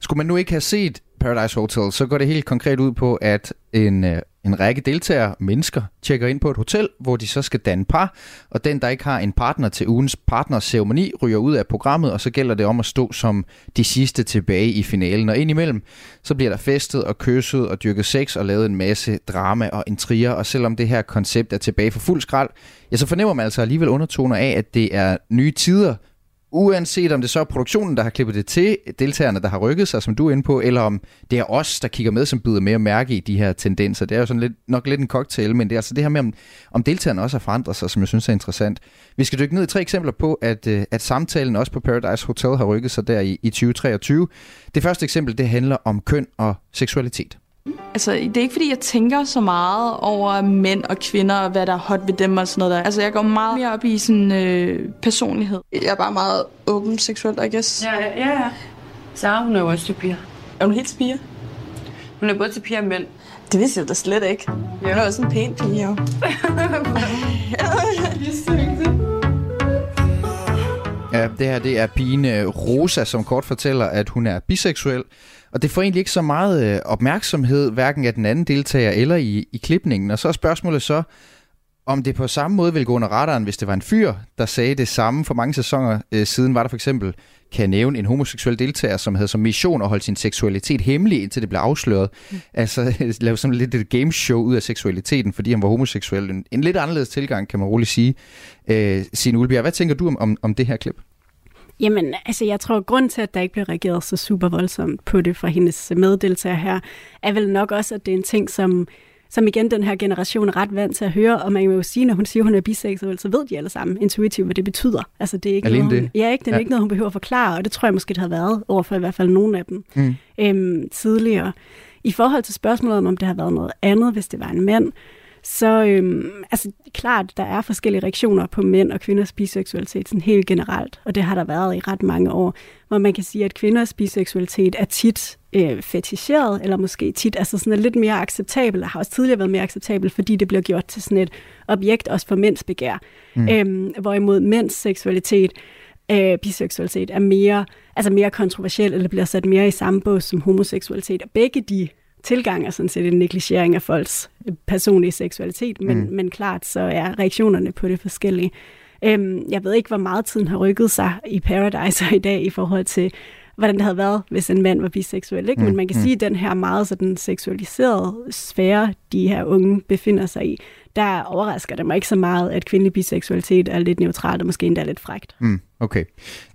Skulle man nu ikke have set Paradise Hotel, så går det helt konkret ud på, at en, øh, en række deltagere, mennesker, tjekker ind på et hotel, hvor de så skal danne par, og den, der ikke har en partner til ugens partnerceremoni, ryger ud af programmet, og så gælder det om at stå som de sidste tilbage i finalen. Og indimellem, så bliver der festet og kysset og dyrket sex og lavet en masse drama og intriger, og selvom det her koncept er tilbage for fuld skrald, ja, så fornemmer man altså alligevel undertoner af, at det er nye tider, uanset om det så er produktionen, der har klippet det til, deltagerne, der har rykket sig, som du er inde på, eller om det er os, der kigger med, som byder mere mærke i de her tendenser. Det er jo sådan lidt, nok lidt en cocktail, men det er altså det her med, om, om deltagerne også har forandret sig, som jeg synes er interessant. Vi skal dykke ned i tre eksempler på, at, øh, at samtalen også på Paradise Hotel har rykket sig der i, i 2023. Det første eksempel, det handler om køn og seksualitet. Altså, det er ikke fordi, jeg tænker så meget over mænd og kvinder, og hvad der er hot ved dem og sådan noget der. Altså, jeg går meget mere op i sådan øh, personlighed. Jeg er bare meget åben seksuelt, I guess. Ja, ja, ja. Sara, hun er jo også til piger. Er hun helt til piger? Hun er både til piger og mænd. Det vidste jeg da slet ikke. Jeg er også en pæn pige, jo. Ja, det her det er pigen Rosa, som kort fortæller, at hun er biseksuel. Og det får egentlig ikke så meget øh, opmærksomhed, hverken af den anden deltager eller i, i klipningen. Og så er spørgsmålet så, om det på samme måde ville gå under radaren, hvis det var en fyr, der sagde det samme for mange sæsoner øh, siden, var der for eksempel, kan jeg nævne, en homoseksuel deltager, som havde som mission at holde sin seksualitet hemmelig, indtil det blev afsløret. Mm. Altså lave sådan lidt et gameshow ud af seksualiteten, fordi han var homoseksuel. En, en lidt anderledes tilgang, kan man roligt sige. Øh, Signe Ulbjerg, hvad tænker du om, om, om det her klip? Jamen, altså jeg tror, at grund til, at der ikke bliver reageret så super voldsomt på det fra hendes meddeltager her, er vel nok også, at det er en ting, som, som igen den her generation er ret vant til at høre, og man må jo sige, når hun siger, at hun er biseksuel, så ved de alle sammen intuitivt, hvad det betyder. Altså det er ikke Alene noget, hun, det? ja, ikke, det er Ja. ikke noget, hun behøver at forklare, og det tror jeg måske, det har været over for i hvert fald nogle af dem Mm. øhm, tidligere. I forhold til spørgsmålet om, om det har været noget andet, hvis det var en mand, så øhm, altså klart, der er forskellige reaktioner på mænd og kvinders biseksualitet sådan helt generelt, og det har der været i ret mange år, hvor man kan sige, at kvinders biseksualitet er tit øh, feticheret, eller måske tit altså sådan er lidt mere acceptabel, og har også tidligere været mere acceptabel, fordi det bliver gjort til sådan et objekt også for mænds begær. Mm. Øhm, hvorimod mænds seksualitet, øh, biseksualitet er mere, altså mere kontroversiel, eller bliver sat mere i samme bås som homoseksualitet, og begge de tilgang er sådan set en negligering af folks øh, personlige seksualitet, men, Mm. men klart så er reaktionerne på det forskellige. Øhm, jeg ved ikke, hvor meget tiden har rykket sig i Paradise i dag i forhold til, hvordan det havde været, hvis en mand var biseksuel. Ikke? Mm, Men man kan mm. sige, at den her meget sådan seksualiserede sfære, de her unge befinder sig i, der overrasker det mig ikke så meget, at kvindelig biseksualitet er lidt neutralt og måske endda lidt frægt. Mm, okay.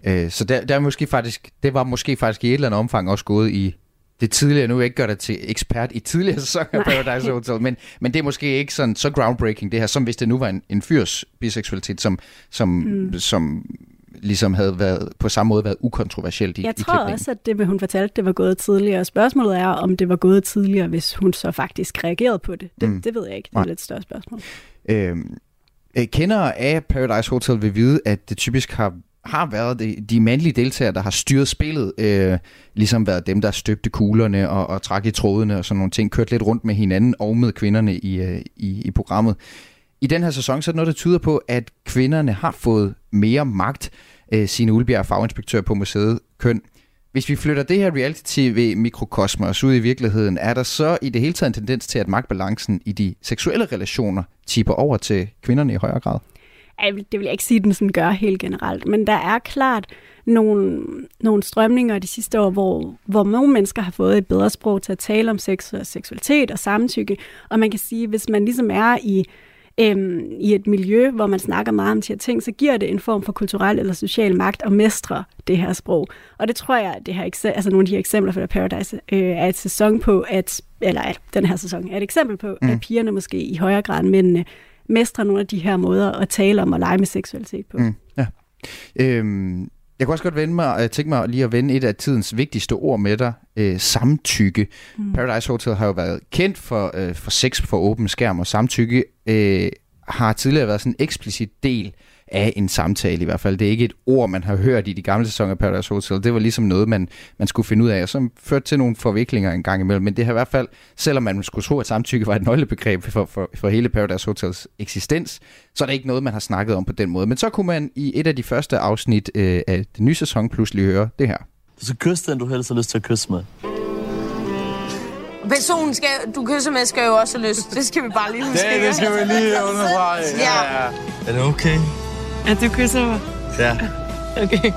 Øh, så der, der er måske faktisk, det var måske faktisk i et eller andet omfang også gået i det tidligere, nu vil jeg ikke gøre dig til ekspert i tidligere sæsoner af Paradise Hotel, men, men det er måske ikke sådan så groundbreaking det her, som hvis det nu var en, en fyrs biseksualitet, som, som, Mm. som ligesom havde været på samme måde været ukontroversielt i, Jeg i tror klipningen. også, at det, hun fortalte, det var gået tidligere. Spørgsmålet er, om det var gået tidligere, hvis hun så faktisk reagerede på det. Det, Mm. det ved jeg ikke. Det er et lidt større spørgsmål. Øhm, øh, kendere af Paradise Hotel vil vide, at det typisk har, har været de, de mandlige deltagere, der har styret spillet, øh, ligesom været dem, der støbte kuglerne og, og trak i trådene og sådan nogle ting, kørt lidt rundt med hinanden og med kvinderne i, øh, i, i programmet. I den her sæson, så er det noget, der tyder på, at kvinderne har fået mere magt. Øh, sine Ulbjerg, faginspektør på museet Køn. Hvis vi flytter det her reality-tv-mikrokosmos ud i virkeligheden, er der så i det hele taget en tendens til, at magtbalancen i de seksuelle relationer tipper over til kvinderne i højere grad? Ej, Det vil jeg ikke sige, at den sådan gør helt generelt, men der er klart nogle, nogle strømninger de sidste år, hvor, hvor nogle mennesker har fået et bedre sprog til at tale om sex og seksualitet og samtykke, og man kan sige, hvis man ligesom er i øhm, i et miljø, hvor man snakker meget om de her ting, så giver det en form for kulturel eller social magt at mestre det her sprog. Og det tror jeg, at det her, altså nogle af de her eksempler fra Paradise øh, er et sæson på, at, eller at den her sæson er et eksempel på, mm. at pigerne måske i højere grad end mændene mestre nogle af de her måder at tale om og lege med seksualitet på. Mm, ja. Øhm, jeg kunne også godt vende mig, jeg tænke mig lige at vende et af tidens vigtigste ord med dig, øh, samtykke. Mm. Paradise Hotel har jo været kendt for, øh, for sex for åben skærm, og samtykke øh, har tidligere været sådan en eksplicit del af en samtale i hvert fald. Det er ikke et ord, man har hørt i de gamle sæsoner af Paradise Hotel. Det var ligesom noget, man, man skulle finde ud af, og som førte til nogle forviklinger en gang imellem. Men det har i hvert fald, selvom man skulle tro, at samtykke var et nøglebegreb for, for, for hele Paradise Hotels eksistens, så er det ikke noget, man har snakket om på den måde. Men så kunne man i et af de første afsnit øh, af den nye sæson pludselig høre det her. Du skal kysse den, du helst har lyst til at kysse med. Personen, skal, du kysser med, skal jo også have lyst. Det skal vi bare lige huske. Det, det skal vi lige understrege. Ja. ja. Er det okay? At du kysser mig? Ja. Okay.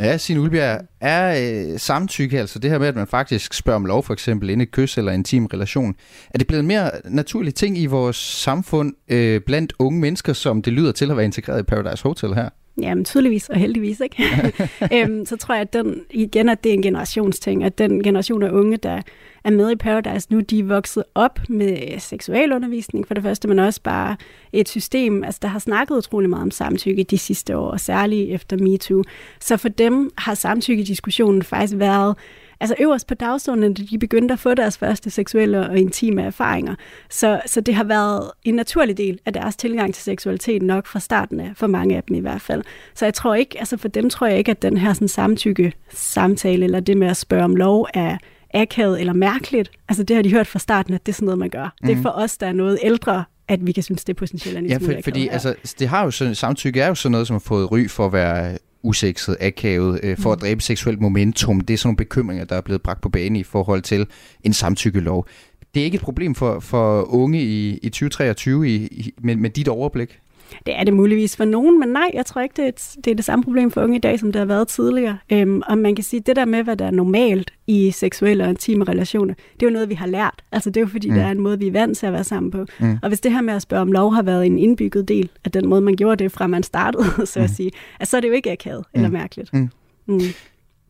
Ja, Signe Ulbjerg, er øh, samtykke, altså det her med, at man faktisk spørger om lov, for eksempel inden et kys eller en intim relation, er det blevet en mere naturlig ting i vores samfund øh, blandt unge mennesker, som det lyder til at være integreret i Paradise Hotel her? Jamen tydeligvis og heldigvis, ikke? øhm, så tror jeg, at den, igen, at det er en generationsting, at den generation af unge, der er med i Paradise nu, de er vokset op med seksualundervisning for det første, men også bare et system, altså der har snakket utrolig meget om samtykke de sidste år, og særligt efter MeToo. Så for dem har samtykke-diskussionen faktisk været altså øverst på dagsordenen, da de begyndte at få deres første seksuelle og intime erfaringer. Så, så det har været en naturlig del af deres tilgang til seksualitet nok fra starten af, for mange af dem i hvert fald. Så jeg tror ikke, altså for dem tror jeg ikke, at den her sådan samtykke samtale, eller det med at spørge om lov, er akavet eller mærkeligt. Altså det har de hørt fra starten, at det er sådan noget, man gør. Mm. Det er Mhm. for os, der er noget ældre, at vi kan synes, det er potentielt en Ja, for, fordi altså, det har jo sådan, samtykke er jo sådan noget, som har fået ry for at være usekset, akavet, øh, for at dræbe seksuelt momentum. Det er sådan nogle bekymringer, der er blevet bragt på bane i forhold til en samtykkelov. Det er ikke et problem for, for unge i, i 2023 i, i, med, med dit overblik? Det er det muligvis for nogen, men nej, jeg tror ikke, det er, et, det er det samme problem for unge i dag, som det har været tidligere. Øhm, og man kan sige, det der med, hvad der er normalt i seksuelle og intime relationer, det er jo noget, vi har lært. Altså det er jo fordi, Mm. der er en måde, vi er vant til at være sammen på. Mm. Og hvis det her med at spørge om lov har været en indbygget del af den måde, man gjorde det, fra man startede, så at Mm. sige, altså, så er det jo ikke akavet mm. eller mærkeligt. Mm. Mm.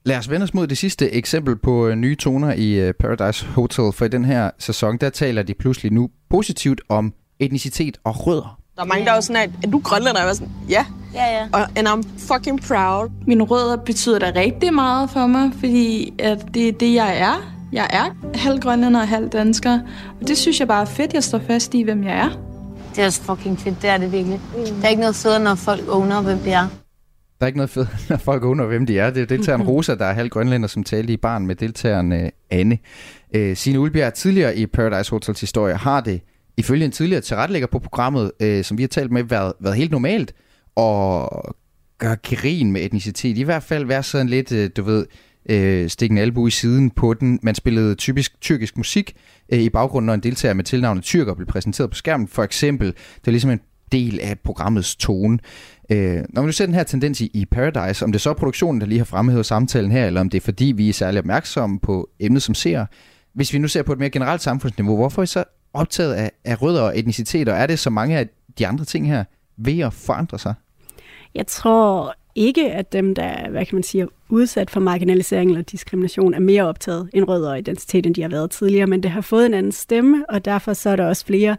Lad os vende os mod det sidste eksempel på øh, nye toner i øh, Paradise Hotel, for i den her sæson, der taler de pludselig nu positivt om etnicitet og rødder. Der er mange, der er også sådan, at er du grønlænder? Jeg var sådan, ja. Ja, ja. Og and I'm fucking proud. Mine rødder betyder da rigtig meget for mig, fordi at det er det, jeg er. Jeg er halv grønlænder og halv dansker. Og det synes jeg bare er fedt, jeg står fast i, hvem jeg er. Det er også fucking fedt, det er det virkelig. Der er ikke noget federe, når folk owner, hvem de er. Der er ikke noget fedt, når folk under, hvem de er. Det er deltageren Rosa, der er halv grønlænder, som talte i barn med deltageren øh, Anne. Øh, Signe Ulbjerg, tidligere i Paradise Hotels historie, har det ifølge en tidligere tilrettelægger på programmet, øh, som vi har talt med, været, været helt normalt og gøre grin med etnicitet. I hvert fald være sådan lidt, øh, du ved, øh, stikke en albu i siden på den. Man spillede typisk tyrkisk musik øh, i baggrunden, når en deltager med tilnavnet tyrker blev præsenteret på skærmen. For eksempel, det er ligesom en del af programmets tone. Øh, når man nu ser den her tendens i, i Paradise, om det så er produktionen, der lige har fremhævet samtalen her, eller om det er fordi, vi er særlig opmærksomme på emnet som ser. Hvis vi nu ser på et mere generelt samfundsniveau, hvorfor er I så optaget af, af rødder og etniciteter? Er det så mange af de andre ting her ved at forandre sig? Jeg tror ikke, at dem, der er, hvad kan man sige, er udsat for marginalisering eller diskrimination, er mere optaget end rødder og identitet, end de har været tidligere, men det har fået en anden stemme, og derfor så er der også flere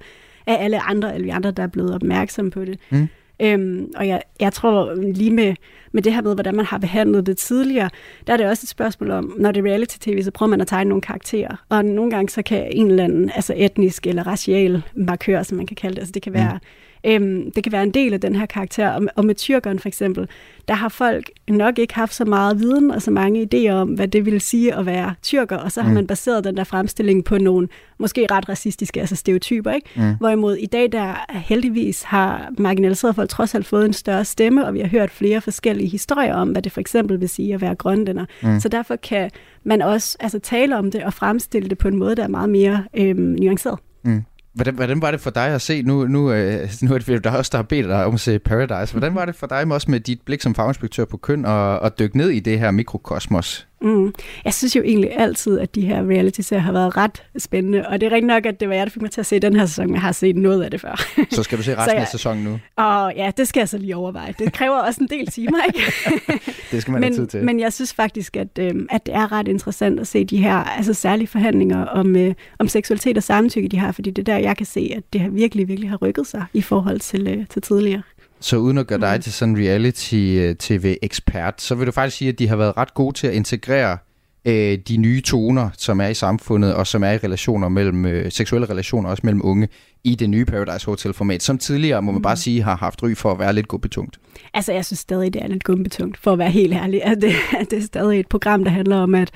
af alle andre, alle andre, der er blevet opmærksomme på det. Mm. Øhm, og jeg, jeg tror lige med, med det her med, hvordan man har behandlet det tidligere, der er det også et spørgsmål om, når det er reality-tv, så prøver man at tegne nogle karakterer. Og nogle gange så kan en eller anden altså etnisk eller racial markør, som man kan kalde det, altså det kan være, øhm, det kan være en del af den her karakter. Og med, og med tyrkeren for eksempel, der har folk nok ikke haft så meget viden og så mange idéer om, hvad det vil sige at være tyrker, og så har Mm. man baseret den der fremstilling på nogle måske ret racistiske altså stereotyper. Ikke? Mm. Hvorimod i dag, der heldigvis har marginaliserede folk trods alt fået en større stemme, og vi har hørt flere forskellige historier om, hvad det for eksempel vil sige at være grønlænder. Mm. Så derfor kan man også altså, tale om det og fremstille det på en måde, der er meget mere øhm, nuanceret. Mm. Hvordan, hvordan var det for dig at se, nu, nu, øh, nu er det der også, der har bedt dig om at se Paradise, hvordan var det for dig også med dit blik som faginspektør på køn og, og dykke ned i det her mikrokosmos? Mm. Jeg synes jo egentlig altid, at de her reality-serier har været ret spændende, og det er rigtig nok, at det var jeg, der fik mig til at se den her sæson, men jeg har set noget af det før. Så skal du se resten jeg, af sæsonen nu? Og ja, det skal jeg så lige overveje. Det kræver også en del timer, ikke? det skal man men, have tid til. Men jeg synes faktisk, at, øh, at det er ret interessant at se de her altså særlige forhandlinger om, øh, om seksualitet og samtykke, de har, fordi det er der, jeg kan se, at det har virkelig, virkelig har rykket sig i forhold til, øh, til tidligere. Så uden at gøre dig til sådan en reality-tv-ekspert, så vil du faktisk sige, at de har været ret gode til at integrere øh, de nye toner, som er i samfundet, og som er i relationer mellem, øh, seksuelle relationer, også mellem unge, i det nye Paradise Hotel-format, som tidligere, må man bare sige, har haft ry for at være lidt gumbetungt. Altså, jeg synes stadig, det er lidt gumbetungt, for at være helt ærlig. At det, at det er stadig et program, der handler om, at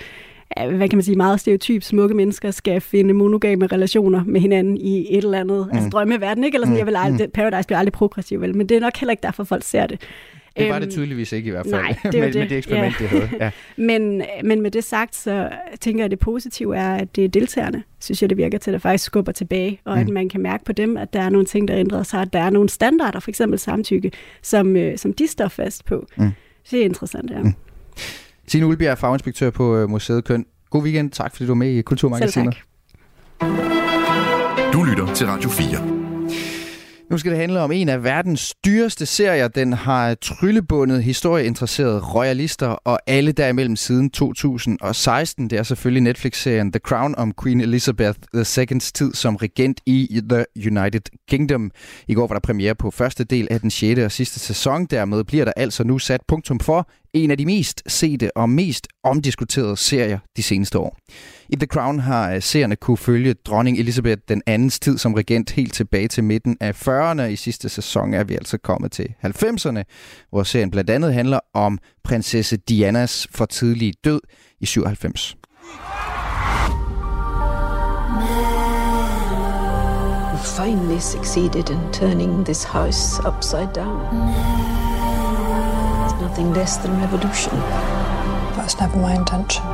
hvad kan man sige, meget stereotyp, smukke mennesker skal finde monogame relationer med hinanden i et eller andet, mm. altså drømmeverden, ikke? Eller sådan, mm. jeg vil aldrig, mm. Paradise bliver aldrig progressiv, vel? Men det er nok heller ikke derfor, folk ser det. Det var det øhm, tydeligvis ikke i hvert fald, Nej, det med, det. med det eksperiment, ja. det havde. Ja. men, men med det sagt, så tænker jeg, at det positive er, at det er deltagerne, synes jeg, det virker til, at faktisk skubber tilbage, og mm. at man kan mærke på dem, at der er nogle ting, der ændrer sig, at der er nogle standarder, for eksempel samtykke, som, øh, som de står fast på. Mm. Det er interessant, ja. Mm. Tine Ulbjerg, faginspektør på øh, Museet Køn. God weekend. Tak fordi du var med i Kulturmagasinet. Du lytter til Radio 4. Nu skal det handle om en af verdens dyreste serier. Den har tryllebundet historieinteresserede royalister og alle derimellem siden 2016. Det er selvfølgelig Netflix-serien The Crown om Queen Elizabeth II's tid som regent i The United Kingdom. I går var der premiere på første del af den 6. og sidste sæson. Dermed bliver der altså nu sat punktum for en af de mest sete og mest omdiskuterede serier de seneste år. I The Crown har øh, seerne kunne følge dronning Elizabeth den andens tid som regent helt tilbage til midten af 40'erne. I sidste sæson er vi altså kommet til 90'erne, hvor serien blandt andet handler om prinsesse Dianas for tidlige død i 97. finally succeeded in turning this house upside down. It's nothing less than revolution. That's never my intention.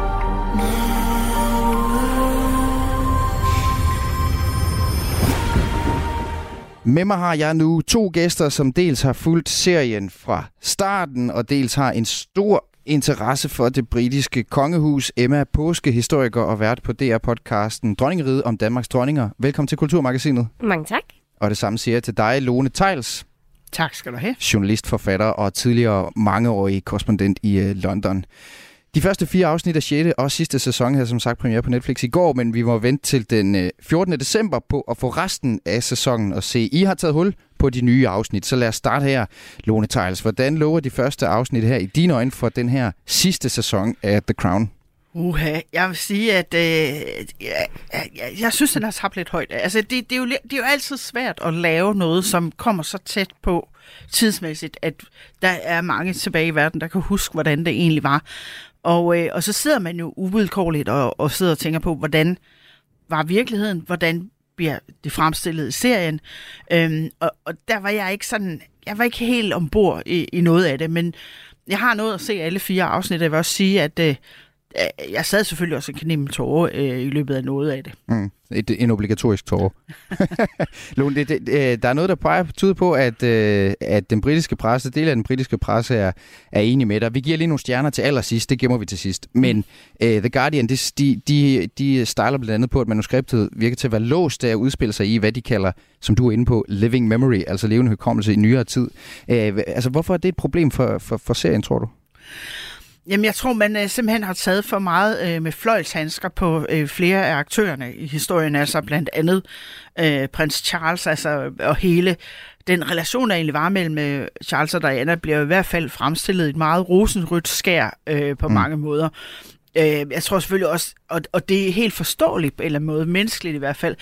Med mig har jeg nu to gæster, som dels har fulgt serien fra starten, og dels har en stor interesse for det britiske kongehus. Emma Påske, historiker og vært på DR-podcasten Dronningeriet om Danmarks dronninger. Velkommen til Kulturmagasinet. Mange tak. Og det samme siger jeg til dig, Lone Tejls. Tak skal du have. Journalist, forfatter og tidligere mangeårig korrespondent i øh, London. De første fire afsnit af 6. og sidste sæson havde som sagt premiere på Netflix i går, men vi må vente til den øh, 14. December på at få resten af sæsonen at se. I har taget hul på de nye afsnit, så lad os starte her. Lone Tejls. hvordan lover de første afsnit her i dine øjne for den her sidste sæson af The Crown? Uha, jeg vil sige, at øh, jeg, jeg, jeg synes, den har tabt lidt højt. Altså, det, det, er jo, det er jo altid svært at lave noget, som kommer så tæt på tidsmæssigt, at der er mange tilbage i verden, der kan huske, hvordan det egentlig var. Og, øh, og så sidder man jo uvilkårligt og, og sidder og tænker på, hvordan var virkeligheden, hvordan bliver det fremstillet i serien. Øhm, og, og der var jeg ikke sådan, jeg var ikke helt ombord i, i noget af det, men jeg har nået at se alle fire afsnit, og jeg vil også sige, at øh, jeg sad selvfølgelig også en knem tårer øh, i løbet af noget af det. Mm. Et, en obligatorisk tårer. Lone, det, det, øh, der er noget, der peger tyder på, at, øh, at den britiske presse, del af den britiske presse er, er enig med dig. Vi giver lige nogle stjerner til allersidst, det gemmer vi til sidst. Men uh, The Guardian, de, de, de, de styler blandt andet på, at manuskriptet virker til at være låst af at udspille sig i, hvad de kalder, som du er inde på, living memory, altså levende hukommelse i nyere tid. Uh, altså, hvorfor er det et problem for, for, for serien, tror du? Jamen, jeg tror, man øh, simpelthen har taget for meget øh, med fløjlshandsker på øh, flere af aktørerne i historien, altså blandt andet øh, prins Charles, altså, og hele den relation, der egentlig var mellem øh, Charles og Diana, bliver i hvert fald fremstillet et meget rosenrødt skær øh, på mm. mange måder. Øh, jeg tror selvfølgelig også, og, og det er helt forståeligt på en eller anden måde, menneskeligt i hvert fald,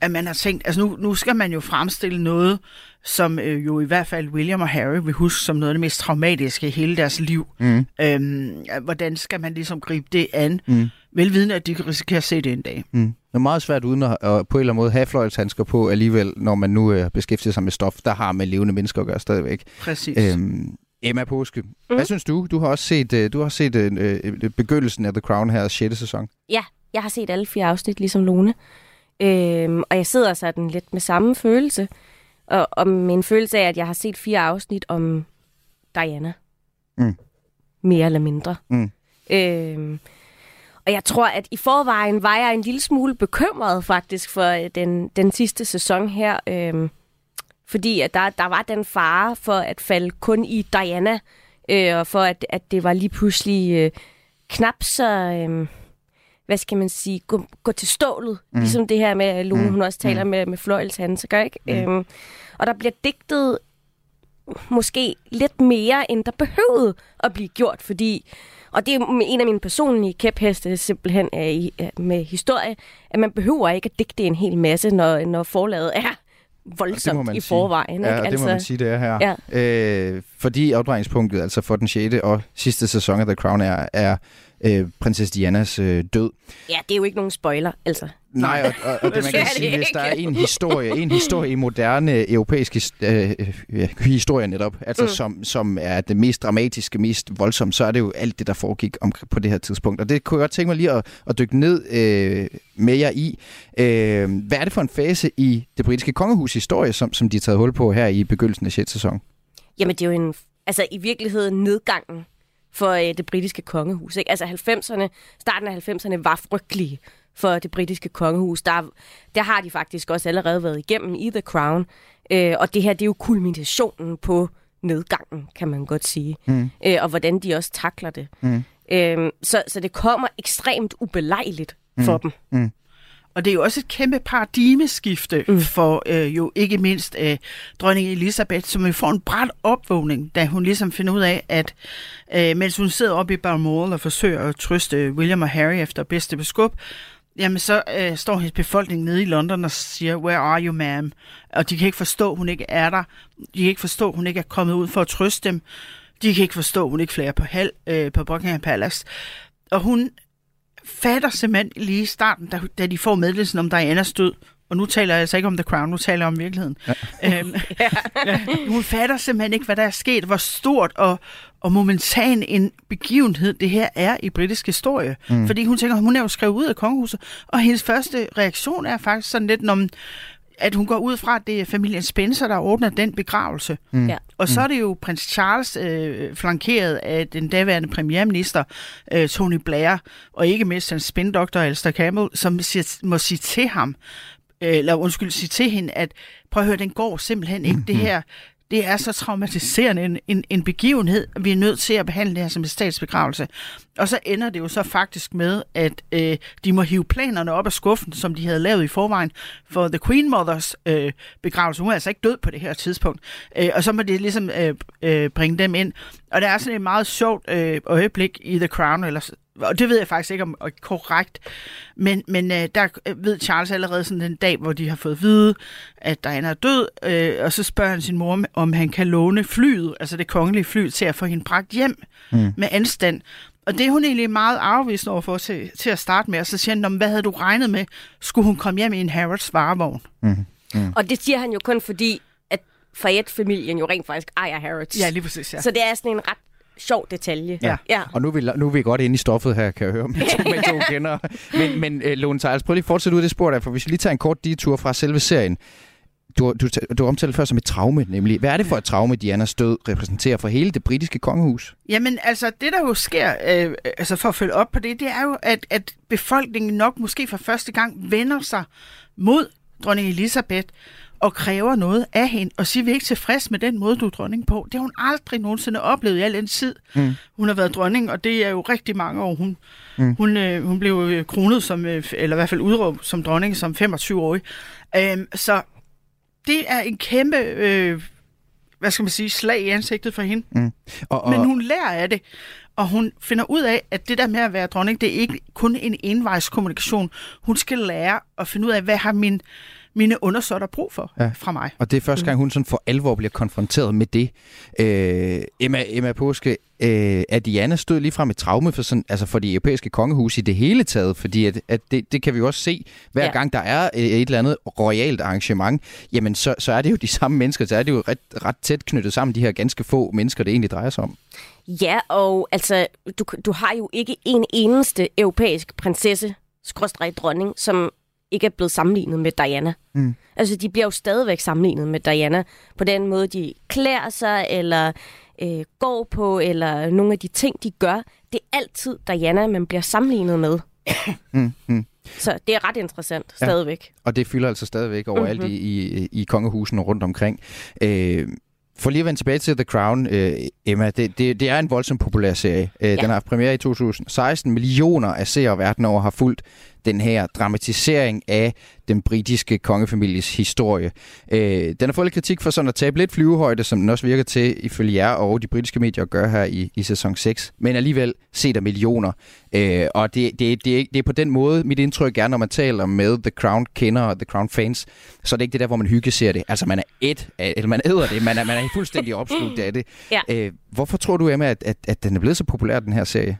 at man har tænkt, altså nu, nu skal man jo fremstille noget, som øh, jo i hvert fald William og Harry vil huske som noget af det mest traumatiske i hele deres liv. Mm. Øhm, hvordan skal man ligesom gribe det an? Mm. Velvidende, at de kan risikere at se det en dag. Mm. Det er meget svært uden at, at på en eller anden måde have fløjlshandsker på alligevel, når man nu øh, beskæftiger sig med stof, der har med levende mennesker at gøre stadigvæk. Præcis. Øhm, Emma Påske, mm. hvad synes du? Du har også set, øh, du har set øh, øh, begyndelsen af The Crown her 6. sæson. Ja, jeg har set alle fire afsnit, ligesom Lone. Øhm, og jeg sidder sådan lidt med samme følelse. Og, og med en følelse af, at jeg har set fire afsnit om Diana. Mm. Mere eller mindre. Mm. Øh, og jeg tror, at i forvejen var jeg en lille smule bekymret faktisk for øh, den, den sidste sæson her. Øh, fordi at der, der var den fare for at falde kun i Diana, øh, og for at, at det var lige pludselig øh, knap så... Øh, hvad skal man sige, gå, gå til stålet. Mm. Ligesom det her med, at Lone, mm. hun også taler mm. med, med fløjelshandsker, ikke? Mm. Øhm, og der bliver digtet måske lidt mere, end der behøvede at blive gjort, fordi, og det er en af mine personlige kæpheste simpelthen er med historie, at man behøver ikke at digte en hel masse, når, når forlaget er voldsomt i forvejen. Ja, ikke? det må man Altså- sige, det er her. Ja. Øh, fordi afdrejningspunktet, altså for den 6. og sidste sæson af The Crown, er, er øh, prinsesse Dianas øh, død. Ja, det er jo ikke nogen spoiler, altså. Nej, og, og, og det man kan sige, hvis der er en historie, en historie i moderne europæisk his- øh, øh, historie netop, altså mm. som, som er det mest dramatiske, mest voldsomme, så er det jo alt det, der foregik om, på det her tidspunkt. Og det kunne jeg godt tænke mig lige at, at dykke ned øh, med jer i. Øh, hvad er det for en fase i det britiske kongehus historie, som, som de har taget hul på her i begyndelsen af 6. sæson? Jamen, det er jo en, altså i virkeligheden nedgangen for øh, det britiske kongehus. Ikke? Altså 90'erne, starten af 90'erne var frygtelige for det britiske kongehus. Der, der har de faktisk også allerede været igennem i The Crown. Øh, og det her, det er jo kulminationen på nedgangen, kan man godt sige. Mm. Øh, og hvordan de også takler det. Mm. Øh, så, så det kommer ekstremt ubelejligt for dem. Mm. Og det er jo også et kæmpe paradigmeskifte mm. for øh, jo ikke mindst øh, dronning Elisabeth, som jo får en bræt opvågning, da hun ligesom finder ud af, at øh, mens hun sidder oppe i Balmoral og forsøger at trøste William og Harry efter bedste beskub, jamen så øh, står hendes befolkning nede i London og siger, where are you, ma'am? Og de kan ikke forstå, hun ikke er der. De kan ikke forstå, hun ikke er kommet ud for at trøste dem. De kan ikke forstå, hun ikke flere på, hal, øh, på Buckingham Palace. Og hun fatter simpelthen lige i starten, da, da de får meddelelsen om Dianas død, og nu taler jeg altså ikke om The Crown, nu taler jeg om virkeligheden. Ja. Øhm, ja, hun fatter simpelthen ikke, hvad der er sket, hvor stort og, og momentan en begivenhed det her er i britisk historie. Mm. Fordi hun tænker, hun er jo skrevet ud af kongehuset, og hendes første reaktion er faktisk sådan lidt, når man, at hun går ud fra, at det er familien Spencer, der ordner den begravelse. Mm. Ja. Og så er det jo prins Charles øh, flankeret af den daværende premierminister øh, Tony Blair, og ikke mindst hans spindoktor Alistair Campbell, som siger, må sige til ham, øh, eller undskyld, sige til hende, at prøv at høre, den går simpelthen ikke. Det her, det er så traumatiserende en, en, en begivenhed, at vi er nødt til at behandle det her som en statsbegravelse. Og så ender det jo så faktisk med, at øh, de må hive planerne op af skuffen, som de havde lavet i forvejen for The Queen Mothers øh, begravelse. Hun er altså ikke død på det her tidspunkt. Øh, og så må de ligesom øh, øh, bringe dem ind. Og der er sådan et meget sjovt øh, øjeblik i The Crown, eller og det ved jeg faktisk ikke om er korrekt, men, men øh, der ved Charles allerede sådan den dag, hvor de har fået at vide, at Diana er død, øh, og så spørger han sin mor, om han kan låne flyet, altså det kongelige fly, til at få hende bragt hjem Mm. med anstand. Og det er hun egentlig meget afvisende overfor til, til at starte med, og så siger han, "Nå, men hvad havde du regnet med? Skulle hun komme hjem i en Harrods varevogn? Mm. Mm. Og det siger han jo kun fordi, at Fayette-familien jo rent faktisk ejer Harrods. Ja, lige præcis, ja. Så det er sådan en ret sjov detalje. Ja. ja. Og nu er, vi, nu er vi godt inde i stoffet her, kan jeg høre, med to, med to kender. Men, men uh, Lone Tejls, prøv lige at fortsætte ud af det spor der, for hvis vi lige tager en kort detur fra selve serien. Du, du, du omtalte før som et traume, nemlig. Hvad er det for et traume, Dianas død repræsenterer for hele det britiske kongehus? Jamen, altså, det der jo sker, øh, altså for at følge op på det, det er jo, at, at befolkningen nok måske for første gang vender sig mod dronning Elisabeth og kræver noget af hende, og siger, vi er ikke tilfreds med den måde, du er dronning på. Det har hun aldrig nogensinde oplevet i al den tid. Mm. Hun har været dronning, og det er jo rigtig mange år. Hun, Mm. hun, øh, hun blev øh, kronet som, øh, eller i hvert fald udråbt som dronning som 25-årig. Øhm, så det er en kæmpe, øh, hvad skal man sige, slag i ansigtet for hende. Mm. Og, og, Men hun lærer af det, og hun finder ud af, at det der med at være dronning, det er ikke kun en envejskommunikation. Hun skal lære at finde ud af, hvad har min, mine undersåtter brug for Ja. fra mig. Og det er første gang, hun sådan for alvor bliver konfronteret med det. Øh, Emma, Emma Påske, øh, er Diana stod lige frem et traume for, sådan, altså for de europæiske kongehus i det hele taget? Fordi at, at det, det kan vi jo også se, hver Ja. ja. gang der er et eller andet royalt arrangement, jamen så, så er det jo de samme mennesker, så er det jo ret, ret tæt knyttet sammen, de her ganske få mennesker, det egentlig drejer sig om. Ja, og altså, du, du har jo ikke en eneste europæisk prinsesse, skråstrej dronning, som ikke er blevet sammenlignet med Diana. Mm. Altså, de bliver jo stadigvæk sammenlignet med Diana på den måde, de klæder sig, eller øh, går på, eller nogle af de ting, de gør, det er altid Diana, man bliver sammenlignet med. Mm, mm. Så det er ret interessant Ja. stadigvæk. Og det fylder altså stadigvæk overalt Mhm. mm-hmm. i, i, i kongehusene rundt omkring. Øh, for lige at vende tilbage til The Crown, øh, Emma, det, det, det er en voldsomt populær serie. Øh, ja. Den har haft premiere i 2016. Millioner af seere verden over har fulgt den her dramatisering af den britiske kongefamilies historie. Øh, den har fået lidt kritik for sådan at tabe lidt flyvehøjde, som den også virker til ifølge jer og de britiske medier at gøre her i, i sæson 6. Men alligevel set af millioner. Øh, og det, det, det, er det er på den måde, mit indtryk er, når man taler med The Crown kender og The Crown fans, så er det ikke det der, hvor man hygge ser det. Altså man er et, eller man æder det, man er, man er fuldstændig opslugt af det. Ja. Øh, hvorfor tror du, Emma, at, at, at den er blevet så populær, den her serie?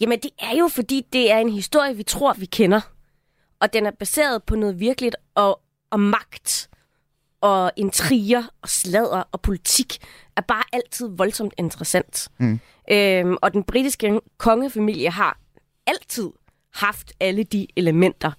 Jamen, det er jo fordi, det er en historie, vi tror, vi kender. Og den er baseret på noget virkeligt og, og magt og intriger og sladder og politik er bare altid voldsomt interessant. Mm. Øhm, og den britiske kongefamilie har altid haft alle de elementer.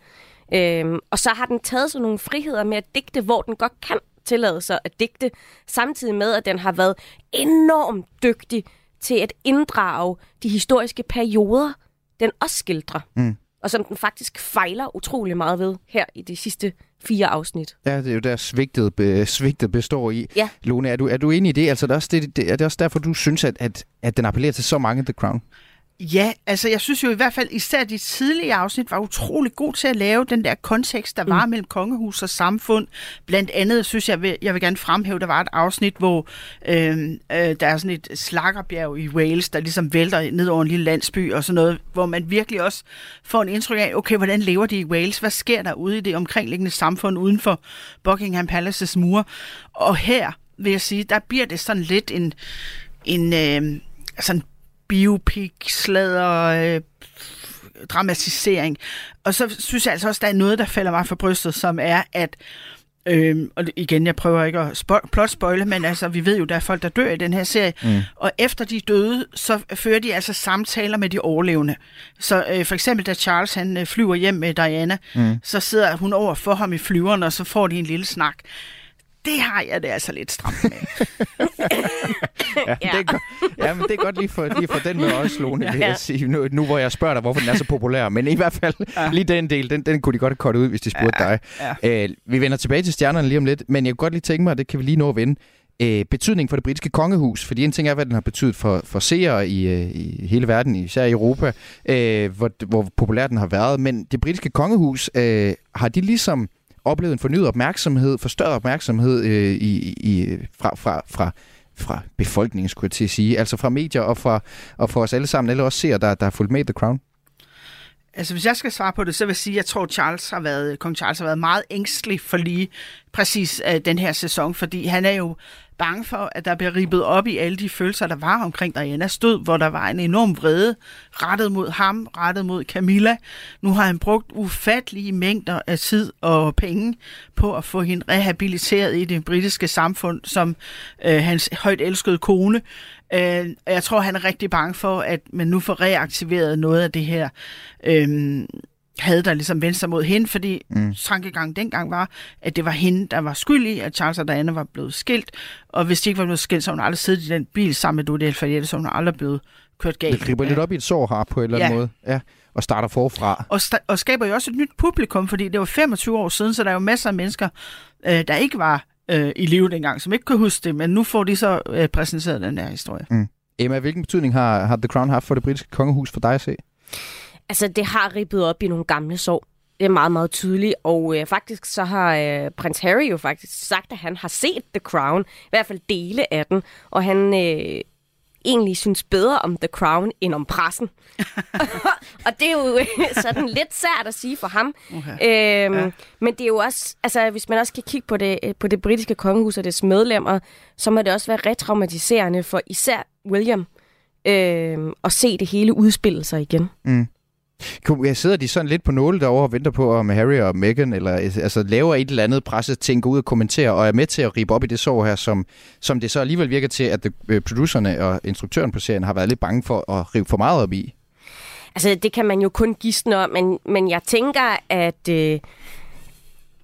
Øhm, og så har den taget sig nogle friheder med at digte, hvor den godt kan tillade sig at digte, samtidig med, at den har været enormt dygtig til at inddrage de historiske perioder, den også skildrer. Mm. Og som den faktisk fejler utrolig meget ved her i de sidste fire afsnit. Ja, det er jo der svigtet, be, svigtet består i. Ja. Lone, er du, er du enig i det? Altså, det er, også det, det, er det også derfor, du synes, at, at, at den appellerer til så mange The Crown? Ja, altså jeg synes jo i hvert fald, især de tidlige afsnit var utrolig god til at lave den der kontekst, der var mm. mellem kongehus og samfund. Blandt andet synes jeg, vil- jeg vil gerne fremhæve, der var et afsnit, hvor øh, øh, der er sådan et slakkerbjerg i Wales, der ligesom vælter ned over en lille landsby og sådan noget, hvor man virkelig også får en indtryk af, okay, hvordan lever de i Wales? Hvad sker der ude i det omkringliggende samfund uden for Buckingham Palaces mure? Og her vil jeg sige, der bliver det sådan lidt en, en øh, sådan biopic, sladder, øh, dramatisering. Og så synes jeg altså også, der er noget, der falder mig for brystet, som er, at Øhm, og igen, jeg prøver ikke at spo- plot spoile, men altså, vi ved jo, der er folk, der dør i den her serie. Mm. Og efter de døde, så fører de altså samtaler med de overlevende. Så øh, for eksempel, da Charles han øh, flyver hjem med Diana, Mm. så sidder hun over for ham i flyveren, og så får de en lille snak. Det har jeg det altså lidt stramt med. Ja, ja. Det er godt, ja men det er godt lige for, lige for den med også, Lone, vil Ja. jeg sige. Nu, nu hvor jeg spørger dig, hvorfor den er så populær. Men i hvert fald, ja. lige den del, den, den kunne de godt have kortet ud, hvis de spurgte ja. dig. Ja. Øh, vi vender tilbage til stjernerne lige om lidt, men jeg kunne godt lige tænke mig, og det kan vi lige nå at vende, øh, betydning for det britiske kongehus. Fordi en ting er, hvad den har betydet for, for seere i, øh, i hele verden, især i Europa, øh, hvor, hvor populær den har været. Men det britiske kongehus, øh, har de ligesom oplevet en fornyet opmærksomhed, forstørret opmærksomhed øh, i, i, fra, fra, fra, fra befolkningen, skulle jeg til at sige. Altså fra medier og fra, og fra os alle sammen, eller også ser, der, der har fulgt med The Crown. Altså, hvis jeg skal svare på det, så vil jeg sige, at jeg tror, Charles har været, kong Charles har været meget ængstelig for lige præcis uh, den her sæson, fordi han er jo bange for, at der bliver ribbet op i alle de følelser, der var omkring Dianas død, hvor der var en enorm vrede rettet mod ham, rettet mod Camilla. Nu har han brugt ufattelige mængder af tid og penge på at få hende rehabiliteret i det britiske samfund som øh, hans højt elskede kone. Øh, og jeg tror, han er rigtig bange for, at man nu får reaktiveret noget af det her øh, havde der ligesom vendt sig mod hende, fordi mm. tankegangen dengang var, at det var hende, der var skyld i, at Charles og Diana var blevet skilt, og hvis de ikke var blevet skilt, så hun aldrig siddet i den bil sammen med Dodi Alfayette, så hun aldrig blevet kørt galt. Det griber lidt op i et sår her på en eller anden Ja. måde. Ja, og starter forfra. Og, sta- og skaber jo også et nyt publikum, fordi det var 25 år siden, så der er jo masser af mennesker, øh, der ikke var øh, i live dengang, som ikke kan huske det, men nu får de så øh, præsenteret den her historie. Mm. Emma, hvilken betydning har, har The Crown haft for det britiske kongehus for dig at se? Altså, det har ribbet op i nogle gamle sår. Det er meget, meget tydeligt. Og øh, faktisk så har øh, prins Harry jo faktisk sagt, at han har set The Crown. I hvert fald dele af den. Og han øh, egentlig synes bedre om The Crown end om pressen. og det er jo øh, sådan lidt sært at sige for ham. Okay. Øhm, Ja. Men det er jo også, altså hvis man også kan kigge på det, øh, på det britiske kongehus og dets medlemmer, så må det også være retraumatiserende for især William øh, at se det hele udspille sig igen. Mm. Sidder de sådan lidt på nåle derovre og venter på, om Harry og Meghan eller, altså, laver et eller andet presseting, går ud og kommenterer, og er med til at ribe op i det sår her, som, som det så alligevel virker til, at øh, producerne og instruktøren på serien har været lidt bange for at rive for meget op i. Altså, det kan man jo kun gisne om, men, men jeg tænker, at øh,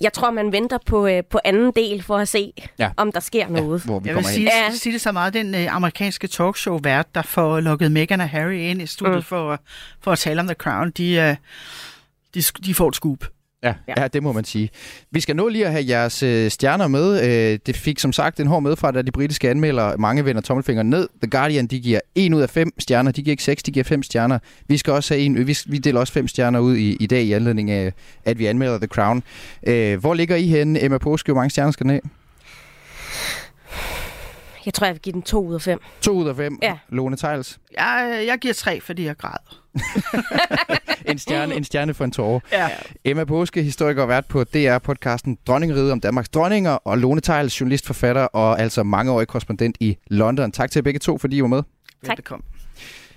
jeg tror, man venter på, øh, på anden del for at se, Ja. ja. om der sker noget. hvor vi Jeg vil kommer sige, Ja. ja. sige det så meget, den øh, amerikanske talkshow-vært, der får lukket Meghan og Harry ind i studiet mm. for, for at tale om The Crown, de, øh, de, de får et scoop. Ja, ja. ja, det må man sige. Vi skal nå lige at have jeres øh, stjerner med. Øh, det fik som sagt en hård med fra, da de britiske anmeldere, mange vender tommelfingeren ned. The Guardian, de giver 1 ud af 5 stjerner. De giver ikke 6, de giver 5 stjerner. Vi skal også have en, vi, vi deler også 5 stjerner ud i, i dag i anledning af, at vi anmelder The Crown. Øh, hvor ligger I henne, Emma Påske? Hvor mange stjerner skal den have? Jeg tror, jeg vil give den 2 ud af 5. 2 ud af 5. Ja. Lone Tejls. Jeg, jeg giver tre, fordi jeg græd. En stjerne, en stjerne for en tårer. Ja. Emma Påske, historiker og vært på DR-podcasten Dronningeriget om Danmarks dronninger, og Lone Tejls, journalist, forfatter og altså mangeårig korrespondent i London. Tak til jer begge to, fordi I var med. Tak. Velbekomme.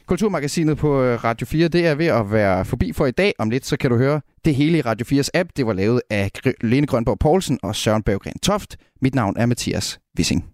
Kulturmagasinet på øh, Radio 4, det er ved at være forbi for i dag. Om lidt, så kan du høre det hele i Radio 4's app. Det var lavet af Lene Grønborg Poulsen og Søren Berggren Toft. Mit navn er Mathias Wissing.